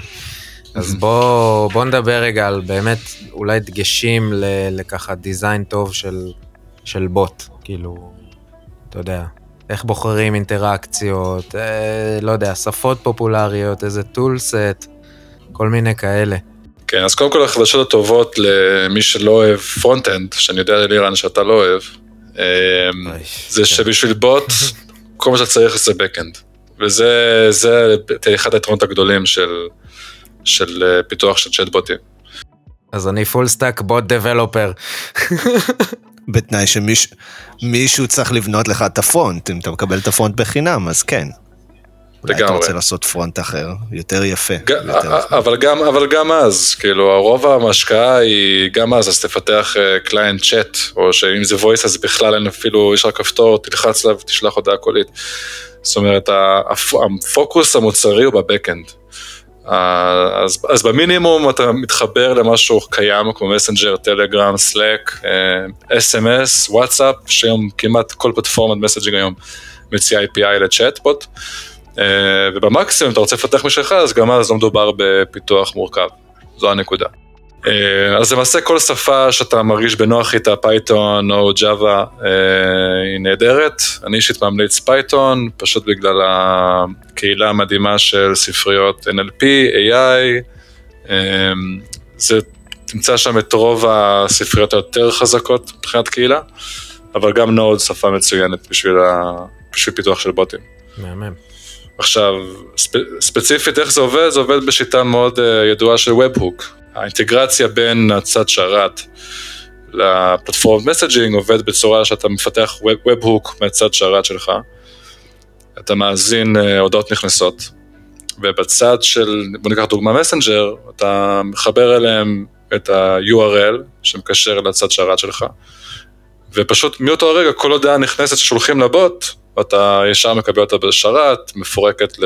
אז בוא, בוא נדבר רגע על באמת אולי דגשים ל- לככה design טוב של, של בוט, כאילו, אתה יודע, איך בוחרים אינטראקציות, אה, לא יודע, שפות פופולריות, איזה tool set, כל מיני כאלה. כן, אז קודם כל החדשות הטובות למי שלא אוהב front-end, שאני יודע לירן שאתה לא אוהב, אה, אוי, זה כן. שבשביל בוט, כל מה שאתה צריך זה backend. וזה זה אחד היתרונות הגדולים של, של אה, פיתוח של צ'טבוטים. אז אני full stack bot developer. בתנאי שמישהו צריך לבנות לך את ה front, אם אתה מקבל את ה front בחינם, אז כן. אולי אתה. רוצה לעשות front אחר, יותר יפה. ג- יותר- אבל גם, אבל גם אז, כאילו, הרוב ההשקעה היא גם אז, אז תפתח client chat, או שאם זה voice אז בכלל אין אפילו, יש רק כפתור, תלחץ עליו ותשלח הודעה קולית. זאת אומרת, הפוקוס המוצרי הוא ב backend. אה, אז, אז במינימום אתה מתחבר למשהו קיים כמו Messenger, Telegram, Slack, SMS, WhatsApp, שהיום כמעט כל פלטפורמת messaging היום מציעה API לצ'אטבוט. אה, ובמקסימום אתה רוצה לפתח משלך אז גם אז לא מדובר בפיתוח מורכב, זו הנקודה. אה, אז למעשה כל שפה שאתה מרגיש בנוח איתה, Python או Java, אה, היא נהדרת. אני אישית ממליץ Python, פשוט בגלל הקהילה המדהימה של ספריות NLP, AI, זה, תמצא שם את רוב הספריות היותר חזקות מבחינת קהילה, אבל גם Node שפה מצוינת בשביל, ה, בשביל פיתוח של בוטים. מהמם. עכשיו, ספ, ספציפית איך זה עובד? זה עובד בשיטה מאוד uh, ידועה של Webhook. האינטגרציה בין הצד שרת לפלטפורמת מסג'ינג עובד בצורה שאתה מפתח Web- Webhook מהצד שרת שלך. אתה מאזין uh, הודעות נכנסות, ובצד של, בוא ניקח דוגמה מסנג'ר, אתה מחבר אליהם את ה-URL שמקשר לצד שרת שלך, ופשוט מאותו הרגע כל הודעה נכנסת ששולחים לבוט, אתה ישר מקבל אותה בשרת, מפורקת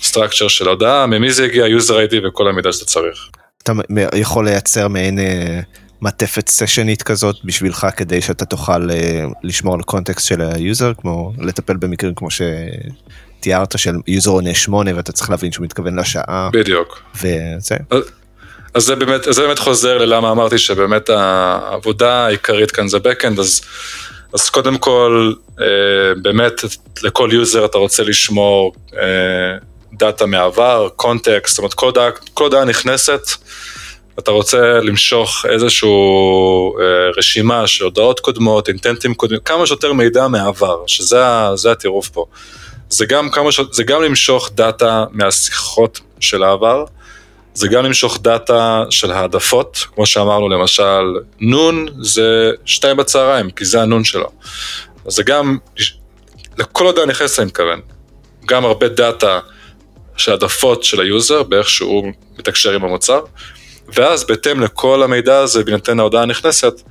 ל structure של הודעה, ממי זה הגיע, user ID וכל המידע שאתה צריך. אתה יכול לייצר מעין אה, מעטפת session־ית כזאת בשבילך כדי שאתה תוכל אה, לשמור על ה context של ה user, כמו לטפל במקרים כמו שתיארת של user עונה 8 ואתה צריך להבין שהוא מתכוון לשעה בדיוק. וזה. אז זה באמת, זה באמת חוזר ללמה אמרתי שבאמת העבודה העיקרית כאן זה backend, אז, אז קודם כל, אה, באמת לכל user אתה רוצה לשמור data מהעבר, context, זאת אומרת כל הודעה, כל הודעה נכנסת, אתה רוצה למשוך איזושהי אה, רשימה של הודעות קודמות, intent־ים קודמים, כמה שיותר מידע מהעבר, שזה הטירוף פה. זה גם, כמה. זה גם למשוך data מהשיחות של העבר, זה גם למשוך data של העדפות, כמו שאמרנו למשל, נון זה שתיים בצהריים, כי זה הנון שלו. אז זה גם, לכל הודעה נכנסת אני מתכוון, גם הרבה data של העדפות של ה user, באיך שהוא מתקשר עם המוצר, ואז בהתאם לכל המידע הזה, בהינתן ההודעה הנכנסת,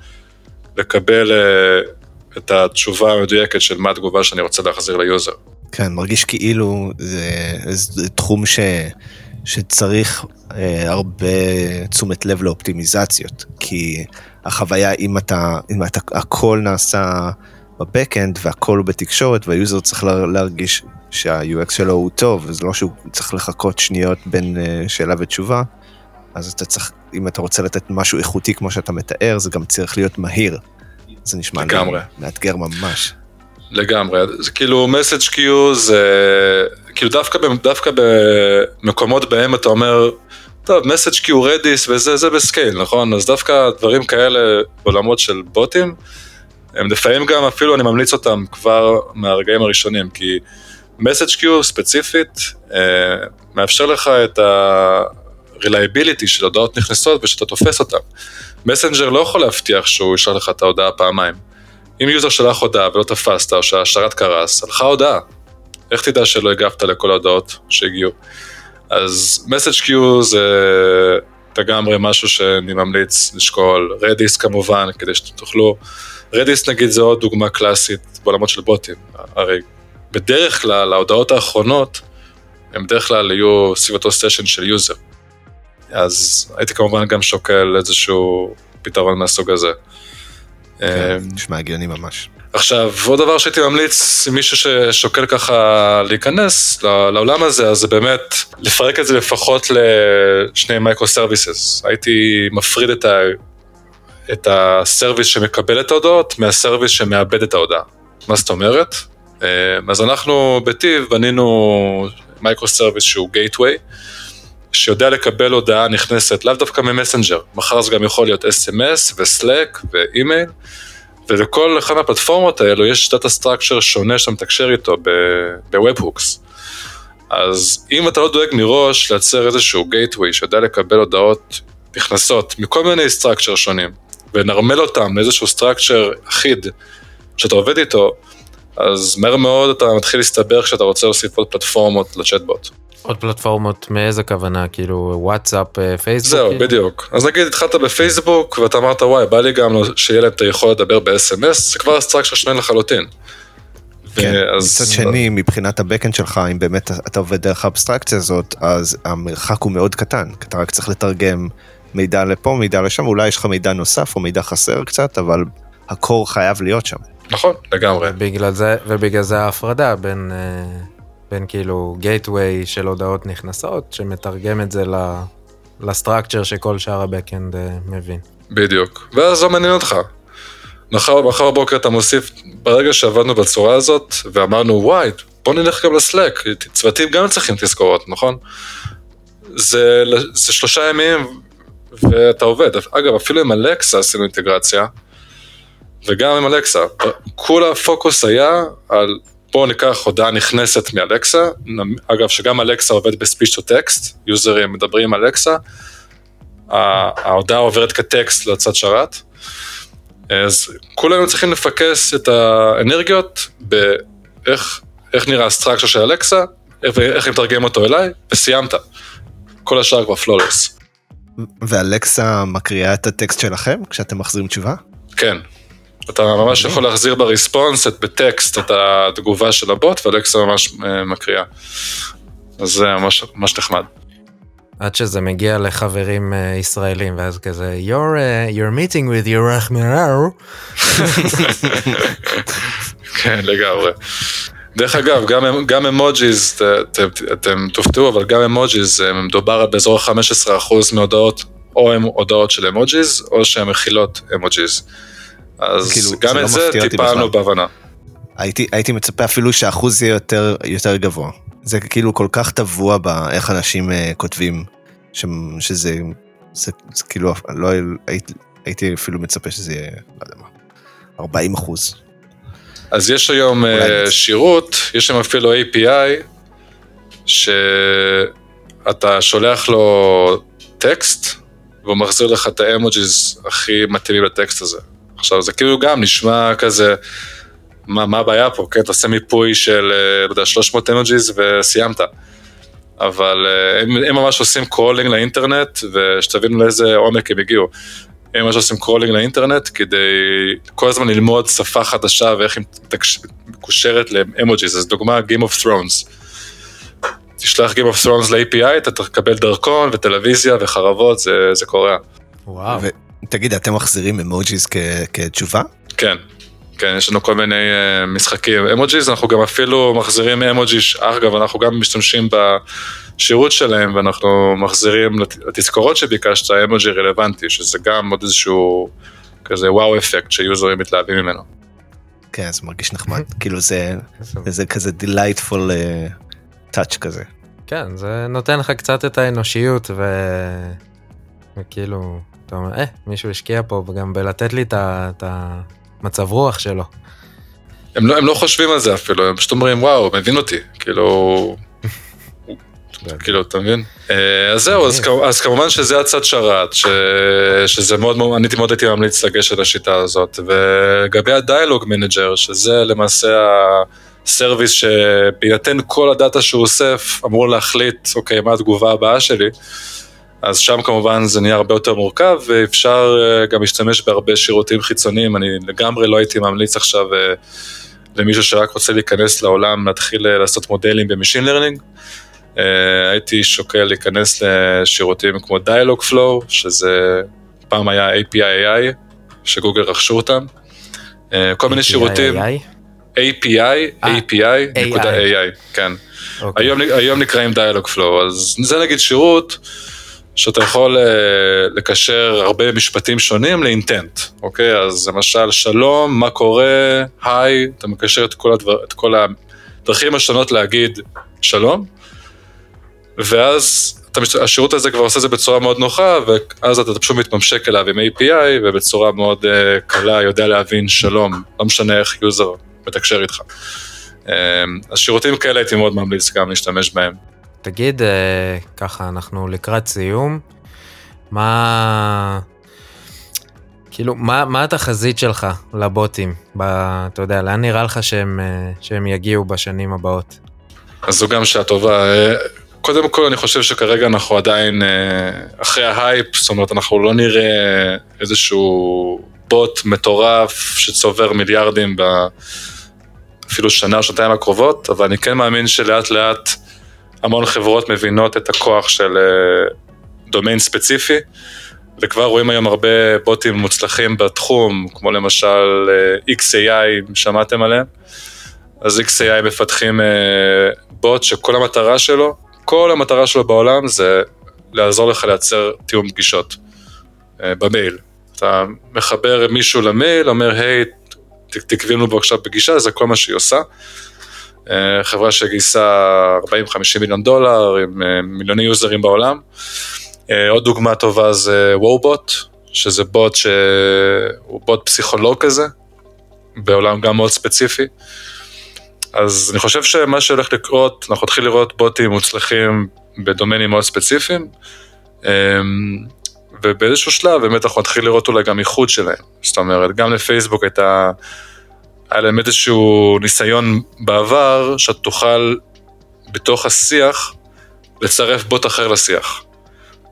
לקבל אה, את התשובה המדויקת של מה התגובה שאני רוצה להחזיר ל user. כן, מרגיש כאילו זה, זה תחום ש, שצריך אה, הרבה תשומת לב לאופטימיזציות, כי החוויה, אם אתה, אם אתה, הכל נעשה בבקאנד והכל הוא בתקשורת והיוזר צריך לה- להרגיש שה-UX שלו הוא טוב, אז לא שהוא צריך לחכות שניות בין אה, שאלה ותשובה, אז אתה צריך, אם אתה רוצה לתת משהו איכותי כמו שאתה מתאר, זה גם צריך להיות מהיר. זה נשמע לגמרי. מאתגר ממש. לגמרי, זה כאילו מסאג' קיו זה כאילו דווקא, דווקא במקומות בהם אתה אומר, טוב message queue Redis וזה זה ב scale נכון אז דווקא דברים כאלה בעולמות של בוטים הם לפעמים גם אפילו אני ממליץ אותם כבר מהרגעים הראשונים כי message queue ספציפית אה, מאפשר לך את ה-reliability של הודעות נכנסות ושאתה תופס אותן. Messenger לא יכול להבטיח שהוא ישלח לך את ההודעה פעמיים. אם user שלח הודעה ולא תפסת, או שהשרת קרס, הלכה הודעה. איך תדע שלא הגבת לכל ההודעות שהגיעו? אז message queue זה לגמרי משהו שאני ממליץ לשקול. Redis כמובן, כדי שתוכלו... Redis נגיד זה עוד דוגמה קלאסית בעולמות של בוטים. הרי בדרך כלל ההודעות האחרונות, הם בדרך כלל יהיו סביב אותו session של user. אז הייתי כמובן גם שוקל איזשהו פתרון מהסוג הזה. כן, נשמע הגיוני ממש. עכשיו, עוד דבר שהייתי ממליץ, מישהו ששוקל ככה להיכנס לעולם הזה, אז זה באמת לפרק את זה לפחות לשני micro services. הייתי מפריד את, ה, את ה service שמקבל את ההודעות מה service שמעבד את ההודעה. מה זאת אומרת? אה, אז אנחנו בטיב בנינו micro service שהוא gateway, שיודע לקבל הודעה נכנסת לאו דווקא מ Messenger, מחר זה גם יכול להיות SMS ו Slack ואימייל. ולכל אחד מהפלטפורמות האלו יש data structure שונה שאתה מתקשר איתו ב webhooks. אז אם אתה לא דואג מראש לייצר איזשהו gateway שיודע לקבל הודעות נכנסות מכל מיני structure שונים, ונרמל אותם לאיזשהו structure אחיד שאתה עובד איתו, אז מהר מאוד אתה מתחיל להסתבר כשאתה רוצה להוסיף עוד פלטפורמות לצ'טבוט. עוד פלטפורמות מאיזה כוונה כאילו וואטסאפ אה, פייסבוק זהו כאילו? בדיוק אז נגיד התחלת בפייסבוק ואתה אמרת וואי בא לי גם שיהיה להם את היכולת לדבר ב-SMS זה כבר structure שונה לחלוטין. כן, ואז- מצד שני, מבחינת ה backend שלך, אם באמת אתה עובד דרך האבסטרקציה הזאת, אז המרחק הוא מאוד קטן, אתה רק צריך לתרגם מידע לפה, מידע לשם, אולי יש לך מידע נוסף או מידע חסר קצת, אבל ה core חייב להיות שם. נכון לגמרי ובגלל זה ובגלל זה ההפרדה בין אה, בין כאילו גייטווי של הודעות נכנסות שמתרגם את זה ל- לסטרקצ'ר שכל שאר הבקאנד אה, מבין. בדיוק ואז לא מעניין אותך. מחר, מחר בבוקר אתה מוסיף, ברגע שעבדנו בצורה הזאת, ואמרנו, וואי, בוא נלך גם לסלק, צוותים גם צריכים תזכורות, נכון? זה, זה שלושה ימים ואתה עובד. אגב, אפילו עם אלקסה עשינו אינטגרציה, וגם עם אלקסה. כל הפוקוס היה על בואו ניקח הודעה נכנסת מ Alexa, אגב, שגם Alexa עובד ב speech to text, יוזרים מדברים עם Alexa, ההודעה עוברת כטקסט לצד שרת. אז כולנו צריכים לפקס את האנרגיות באיך איך נראה ה structure של Alexa, איך, איך אני מתרגם אותו אליי, וסיימת. כל השאר כבר flawless. ו Alexa מקריאה את הטקסט שלכם כשאתם מחזירים תשובה? כן. אתה ממש יכול להחזיר בריספונס את, בטקסט את התגובה של הבוט, ואלקסה ממש אה, מקריאה. אז זה ממש, ממש נחמד. עד שזה מגיע לחברים אה, ישראלים ואז כזה you're, uh, you're meeting with your רחמנאו. כן, לגמרי. דרך אגב, גם, גם אמוג'יז, אתם, תופתעו, אבל גם אמוג'יז, מדובר באזור ה-15% מהודעות, או הם הודעות של אמוג'יז, או שהן מכילות אמוג'יז. אז כאילו, גם זה את לא זה טיפלנו בכלל. בהבנה. הייתי, הייתי מצפה אפילו שהאחוז יהיה יותר, יותר גבוה. זה כאילו כל כך טבוע באיך אנשים uh, כותבים, ש, שזה זה, זה כאילו, לא הייתי, הייתי אפילו מצפה שזה יהיה, לא יודע מה, 40 אחוז. אז יש היום נצא. שירות, יש שם אפילו API, שאתה שולח לו טקסט, והוא מחזיר לך את ה emojis הכי מתאימים לטקסט הזה. עכשיו, זה כאילו גם נשמע כזה, מה, מה הבעיה פה, כן? תעשה מיפוי של, לא יודע, 300 emojis וסיימת. אבל אה, הם, הם ממש עושים crawling לאינטרנט, ושתבינו לאיזה עומק הם הגיעו. הם ממש עושים crawling לאינטרנט כדי כל הזמן ללמוד שפה חדשה ואיך היא מקושרת לאמוג'יז, אז דוגמה Game of Thrones. תשלח Game of Thrones ל-API, אתה תקבל דרכון וטלוויזיה וחרבות, זה, זה קורה. וואו. ותגיד, אתם מחזירים אמוג'יז כ- כתשובה? כן, כן, יש לנו כל מיני uh, משחקים. אמוג'יז, אנחנו גם אפילו מחזירים אמוג'י, אגב, אנחנו גם משתמשים בשירות שלהם, ואנחנו מחזירים לת- לתזכורות שביקשת אמוג'י רלוונטי, שזה גם עוד איזשהו כזה וואו אפקט שיוזרים מתלהבים ממנו. כן, זה מרגיש נחמד. כאילו זה, זה כזה delightful uh, touch כזה. כן זה נותן לך קצת את האנושיות ו... וכאילו אתה אומר אה מישהו השקיע פה וגם בלתת לי את המצב רוח שלו. הם לא, הם לא חושבים על זה אפילו, הם פשוט אומרים, וואו, מבין אותי, כאילו, כאילו, אתה מבין? אה, אז זהו, אז, כמובן שזה הצד שרת, שזה מאוד, אני מאוד הייתי ממליץ לגשת לשיטה הזאת, ולגבי ה dialog manager, שזה למעשה ה service שבהינתן כל הדאטה שהוא אוסף, אמור להחליט, אוקיי, מה התגובה הבאה שלי, אז שם כמובן זה נהיה הרבה יותר מורכב, ואפשר אה, גם להשתמש בהרבה שירותים חיצוניים, אני לגמרי לא הייתי ממליץ עכשיו אה, למישהו שרק רוצה להיכנס לעולם, להתחיל אה, לעשות מודלים ב machine learning. הייתי שוקל להיכנס לשירותים כמו Dialogflow, שזה פעם היה API AI, שגוגל רכשו אותם, כל מיני שירותים? API, API, נקודה AI. כן. אוקיי. היום נקראים דיאלוג פלואו, אז זה נגיד שירות שאתה יכול אה, לקשר הרבה משפטים שונים לאינטנט, אוקיי? אז למשל, שלום, מה קורה, היי, אתה מקשר את כל, הדבר, את כל הדרכים השונות להגיד שלום, ואז אתה, השירות הזה כבר עושה את זה בצורה מאוד נוחה, ואז אתה פשוט מתממשק אליו עם API, ובצורה מאוד אה, קלה יודע להבין שלום, לא משנה איך יוזר מתקשר איתך. אה, אז שירותים כאלה הייתי מאוד ממליץ גם להשתמש בהם. תגיד, אה, ככה, אנחנו לקראת סיום, מה... כאילו, מה, מה התחזית שלך לבוטים? ב, אתה יודע, לאן נראה לך שהם, אה, שהם יגיעו בשנים הבאות? אז זו גם שעה טובה. אה, קודם כל, אני חושב שכרגע אנחנו עדיין אחרי ההייפ, זאת אומרת, אנחנו לא נראה איזשהו בוט מטורף שצובר מיליארדים ב... אפילו שנה או שנתיים הקרובות, אבל אני כן מאמין שלאט לאט המון חברות מבינות את הכוח של אה, דומיין ספציפי, וכבר רואים היום הרבה בוטים מוצלחים בתחום, כמו למשל אה, XAI, שמעתם עליהם? אז XAI מפתחים אה, בוט שכל המטרה שלו, כל המטרה שלו בעולם זה לעזור לך לייצר תיאום פגישות במייל. אתה מחבר מישהו למייל, אומר, היי, ת- תקבעי לנו בבקשה פגישה, זה כל מה שהיא עושה. אה, חברה שגייסה 40-50 מיליון דולר עם אה, מיליוני יוזרים בעולם. אה, עוד דוגמה טובה זה וובוט, שזה בוט שהוא בוט פסיכולוג כזה, בעולם גם מאוד ספציפי. אז אני חושב שמה שהולך לקרות, אנחנו נתחיל לראות בוטים מוצלחים בדומיינים מאוד ספציפיים, אמ, ובאיזשהו שלב באמת אנחנו נתחיל לראות אולי גם איחוד שלהם. זאת אומרת, גם לפייסבוק הייתה, היה להם איזשהו ניסיון בעבר, שאתה תוכל בתוך השיח לצרף בוט אחר לשיח.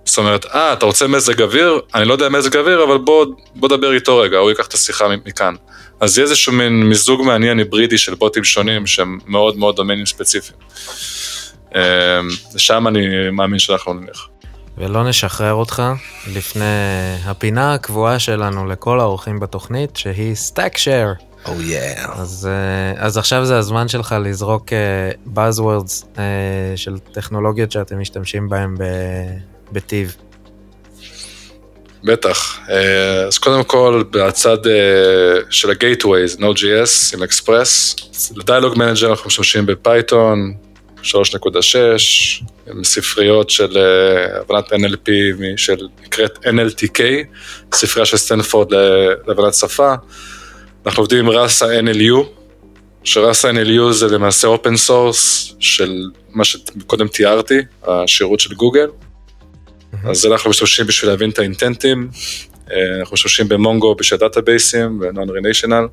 זאת אומרת, אה, אתה רוצה מזג אוויר? אני לא יודע מזג אוויר, אבל בוא, בוא דבר איתו רגע, הוא ייקח את השיחה מכאן. אז יהיה איזשהו מין מיזוג מעניין היברידי של בוטים שונים שהם מאוד מאוד דומיינים ספציפיים. אמ, לשם אני מאמין שאנחנו נלך. ולא נשחרר אותך לפני הפינה הקבועה שלנו לכל האורחים בתוכנית, שהיא Stack Share. Oh yeah. אז, אה, אז עכשיו זה הזמן שלך לזרוק Buzzwords אה, של טכנולוגיות שאתם משתמשים בהם ב- בטיב. בטח. אה, אז קודם כל, בצד אה, של ה-Gateways, Node.js עם אקספרס, ל dialog manager אנחנו משתמשים ב Python 3.6, עם ספריות של אה, הבנת NLP של נקראת NLTK, ספרייה של סטנפורד ל- להבנת שפה. אנחנו עובדים עם Rasa NLU, ש Rasa NLU זה למעשה open source של מה שקודם תיארתי, השירות של גוגל. אז זה אנחנו משתמשים בשביל להבין את האינטנטים, אה, אנחנו משתמשים ב Mongo בשביל דאטאבייסים ו-non relational,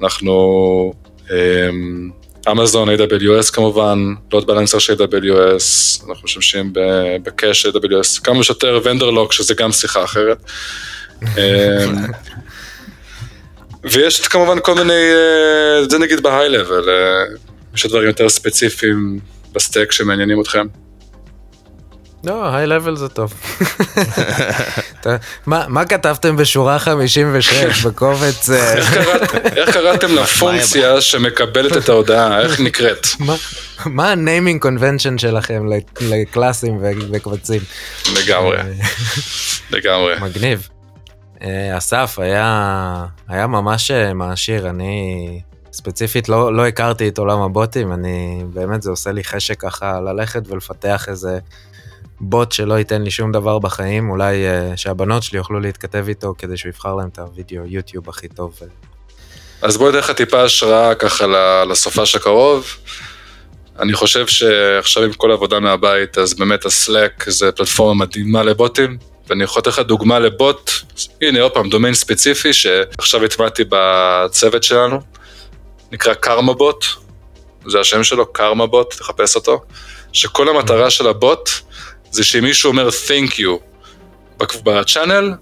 אנחנו אמזון AWS כמובן, load balancer של AWS, אנחנו משתמשים בקאש של AWS, כמה שיותר ונדרלוק שזה גם שיחה אחרת. אה, ויש כמובן כל מיני, אה, זה נגיד בהיי-לבל, יש דברים יותר ספציפיים בסטק שמעניינים אתכם. לא, היי לבל זה טוב. מה מה כתבתם בשורה 56 בקובץ? אה, איך קראת- איך קראתם לפונקציה שמקבלת את ההודעה, איך נקראת? מה- הניימינג קונבנשן שלכם לקלאסים וקבצים? לגמרי, לגמרי. מגניב. אה, אסף היה, היה ממש אה, מעשיר, אני ספציפית לא, לא הכרתי את עולם הבוטים, אני באמת זה עושה לי חשק ככה ללכת ולפתח איזה בוט שלא ייתן לי שום דבר בחיים, אולי אה, שהבנות שלי יוכלו להתכתב איתו כדי שהוא יבחר להם את הוידאו יוטיוב הכי טוב. אז בואי ניתן לך טיפה השראה ככה לסופש הקרוב. אני חושב שעכשיו עם כל העבודה מהבית, אז באמת הסלאק זה פלטפורמה מדהימה לבוטים, ואני יכול לתת לך דוגמה לבוט, הנה עוד פעם, דומיין ספציפי שעכשיו הטמעתי בצוות שלנו, נקרא קרמה בוט, זה השם שלו, קרמה בוט, תחפש אותו, שכל המטרה של הבוט זה שאם מישהו אומר thank you בצ'אנל,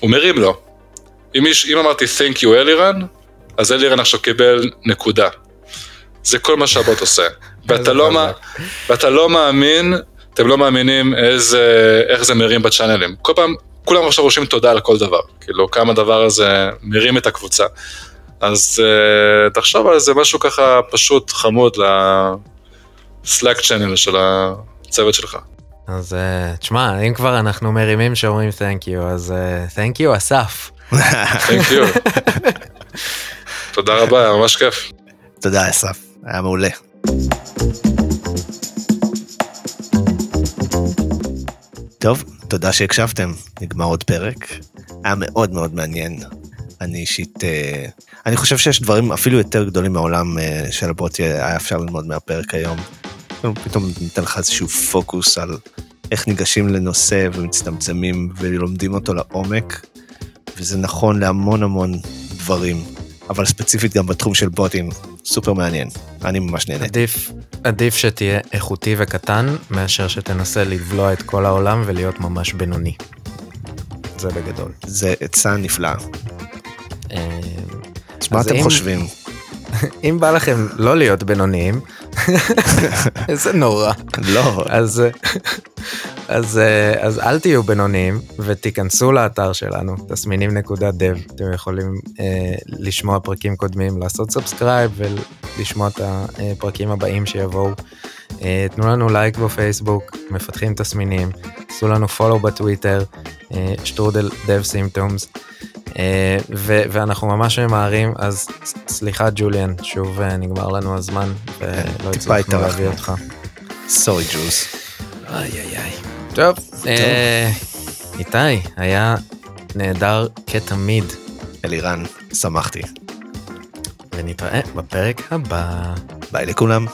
הוא מרים לו. אם, מיש, אם אמרתי thank you אלירן, אז אלירן עכשיו קיבל נקודה. זה כל מה שהבוט עושה. ואתה לא, מה, ואתה לא מאמין, אתם לא מאמינים איזה, איך זה מרים בצ'אנלים. כל פעם, כולם עכשיו רושמים תודה על כל דבר. כאילו, כמה הדבר הזה מרים את הקבוצה. אז uh, תחשוב על איזה משהו ככה פשוט חמוד לסלאק צ'אנל של הצוות שלך. אז uh, תשמע, אם כבר אנחנו מרימים שאומרים thank you, אז uh, thank you אסף. thank you. תודה רבה, היה ממש כיף. תודה אסף, היה מעולה. טוב, תודה שהקשבתם, נגמר עוד פרק. היה מאוד מאוד מעניין. אני אישית, אה, אני חושב שיש דברים אפילו יותר גדולים מהעולם אה, של הבוטי, היה אפשר ללמוד מהפרק היום. פתאום ניתן לך איזשהו פוקוס על איך ניגשים לנושא ומצטמצמים ולומדים אותו לעומק, וזה נכון להמון המון דברים, אבל ספציפית גם בתחום של בוטים, סופר מעניין, אני ממש נהניתי. עדיף, עדיף שתהיה איכותי וקטן, מאשר שתנסה לבלוע את כל העולם ולהיות ממש בינוני. זה בגדול. זה עצה נפלאה. אה, אז מה אתם אם- חושבים? אם בא לכם לא להיות בינוניים, איזה נורא. לא, אז, אז, אז אל תהיו בינוניים ותיכנסו לאתר שלנו, תסמינים.dev, אתם יכולים אה, לשמוע פרקים קודמים, לעשות subscribe ולשמוע את הפרקים הבאים שיבואו. אה, תנו לנו לייק בפייסבוק, מפתחים תסמינים, עשו לנו follow בטוויטר, אה, שטרודל dev symptoms. אה, ו- ואנחנו ממש ממהרים, אז סליחה ג'וליאן, שוב אה, נגמר לנו הזמן ולא הצלחנו. להביא אותך. סורי ג'וס. איי איי איי. טוב, אה, איתי, היה נהדר כתמיד, אלירן, שמחתי. ונתראה בפרק הבא. ביי לכולם.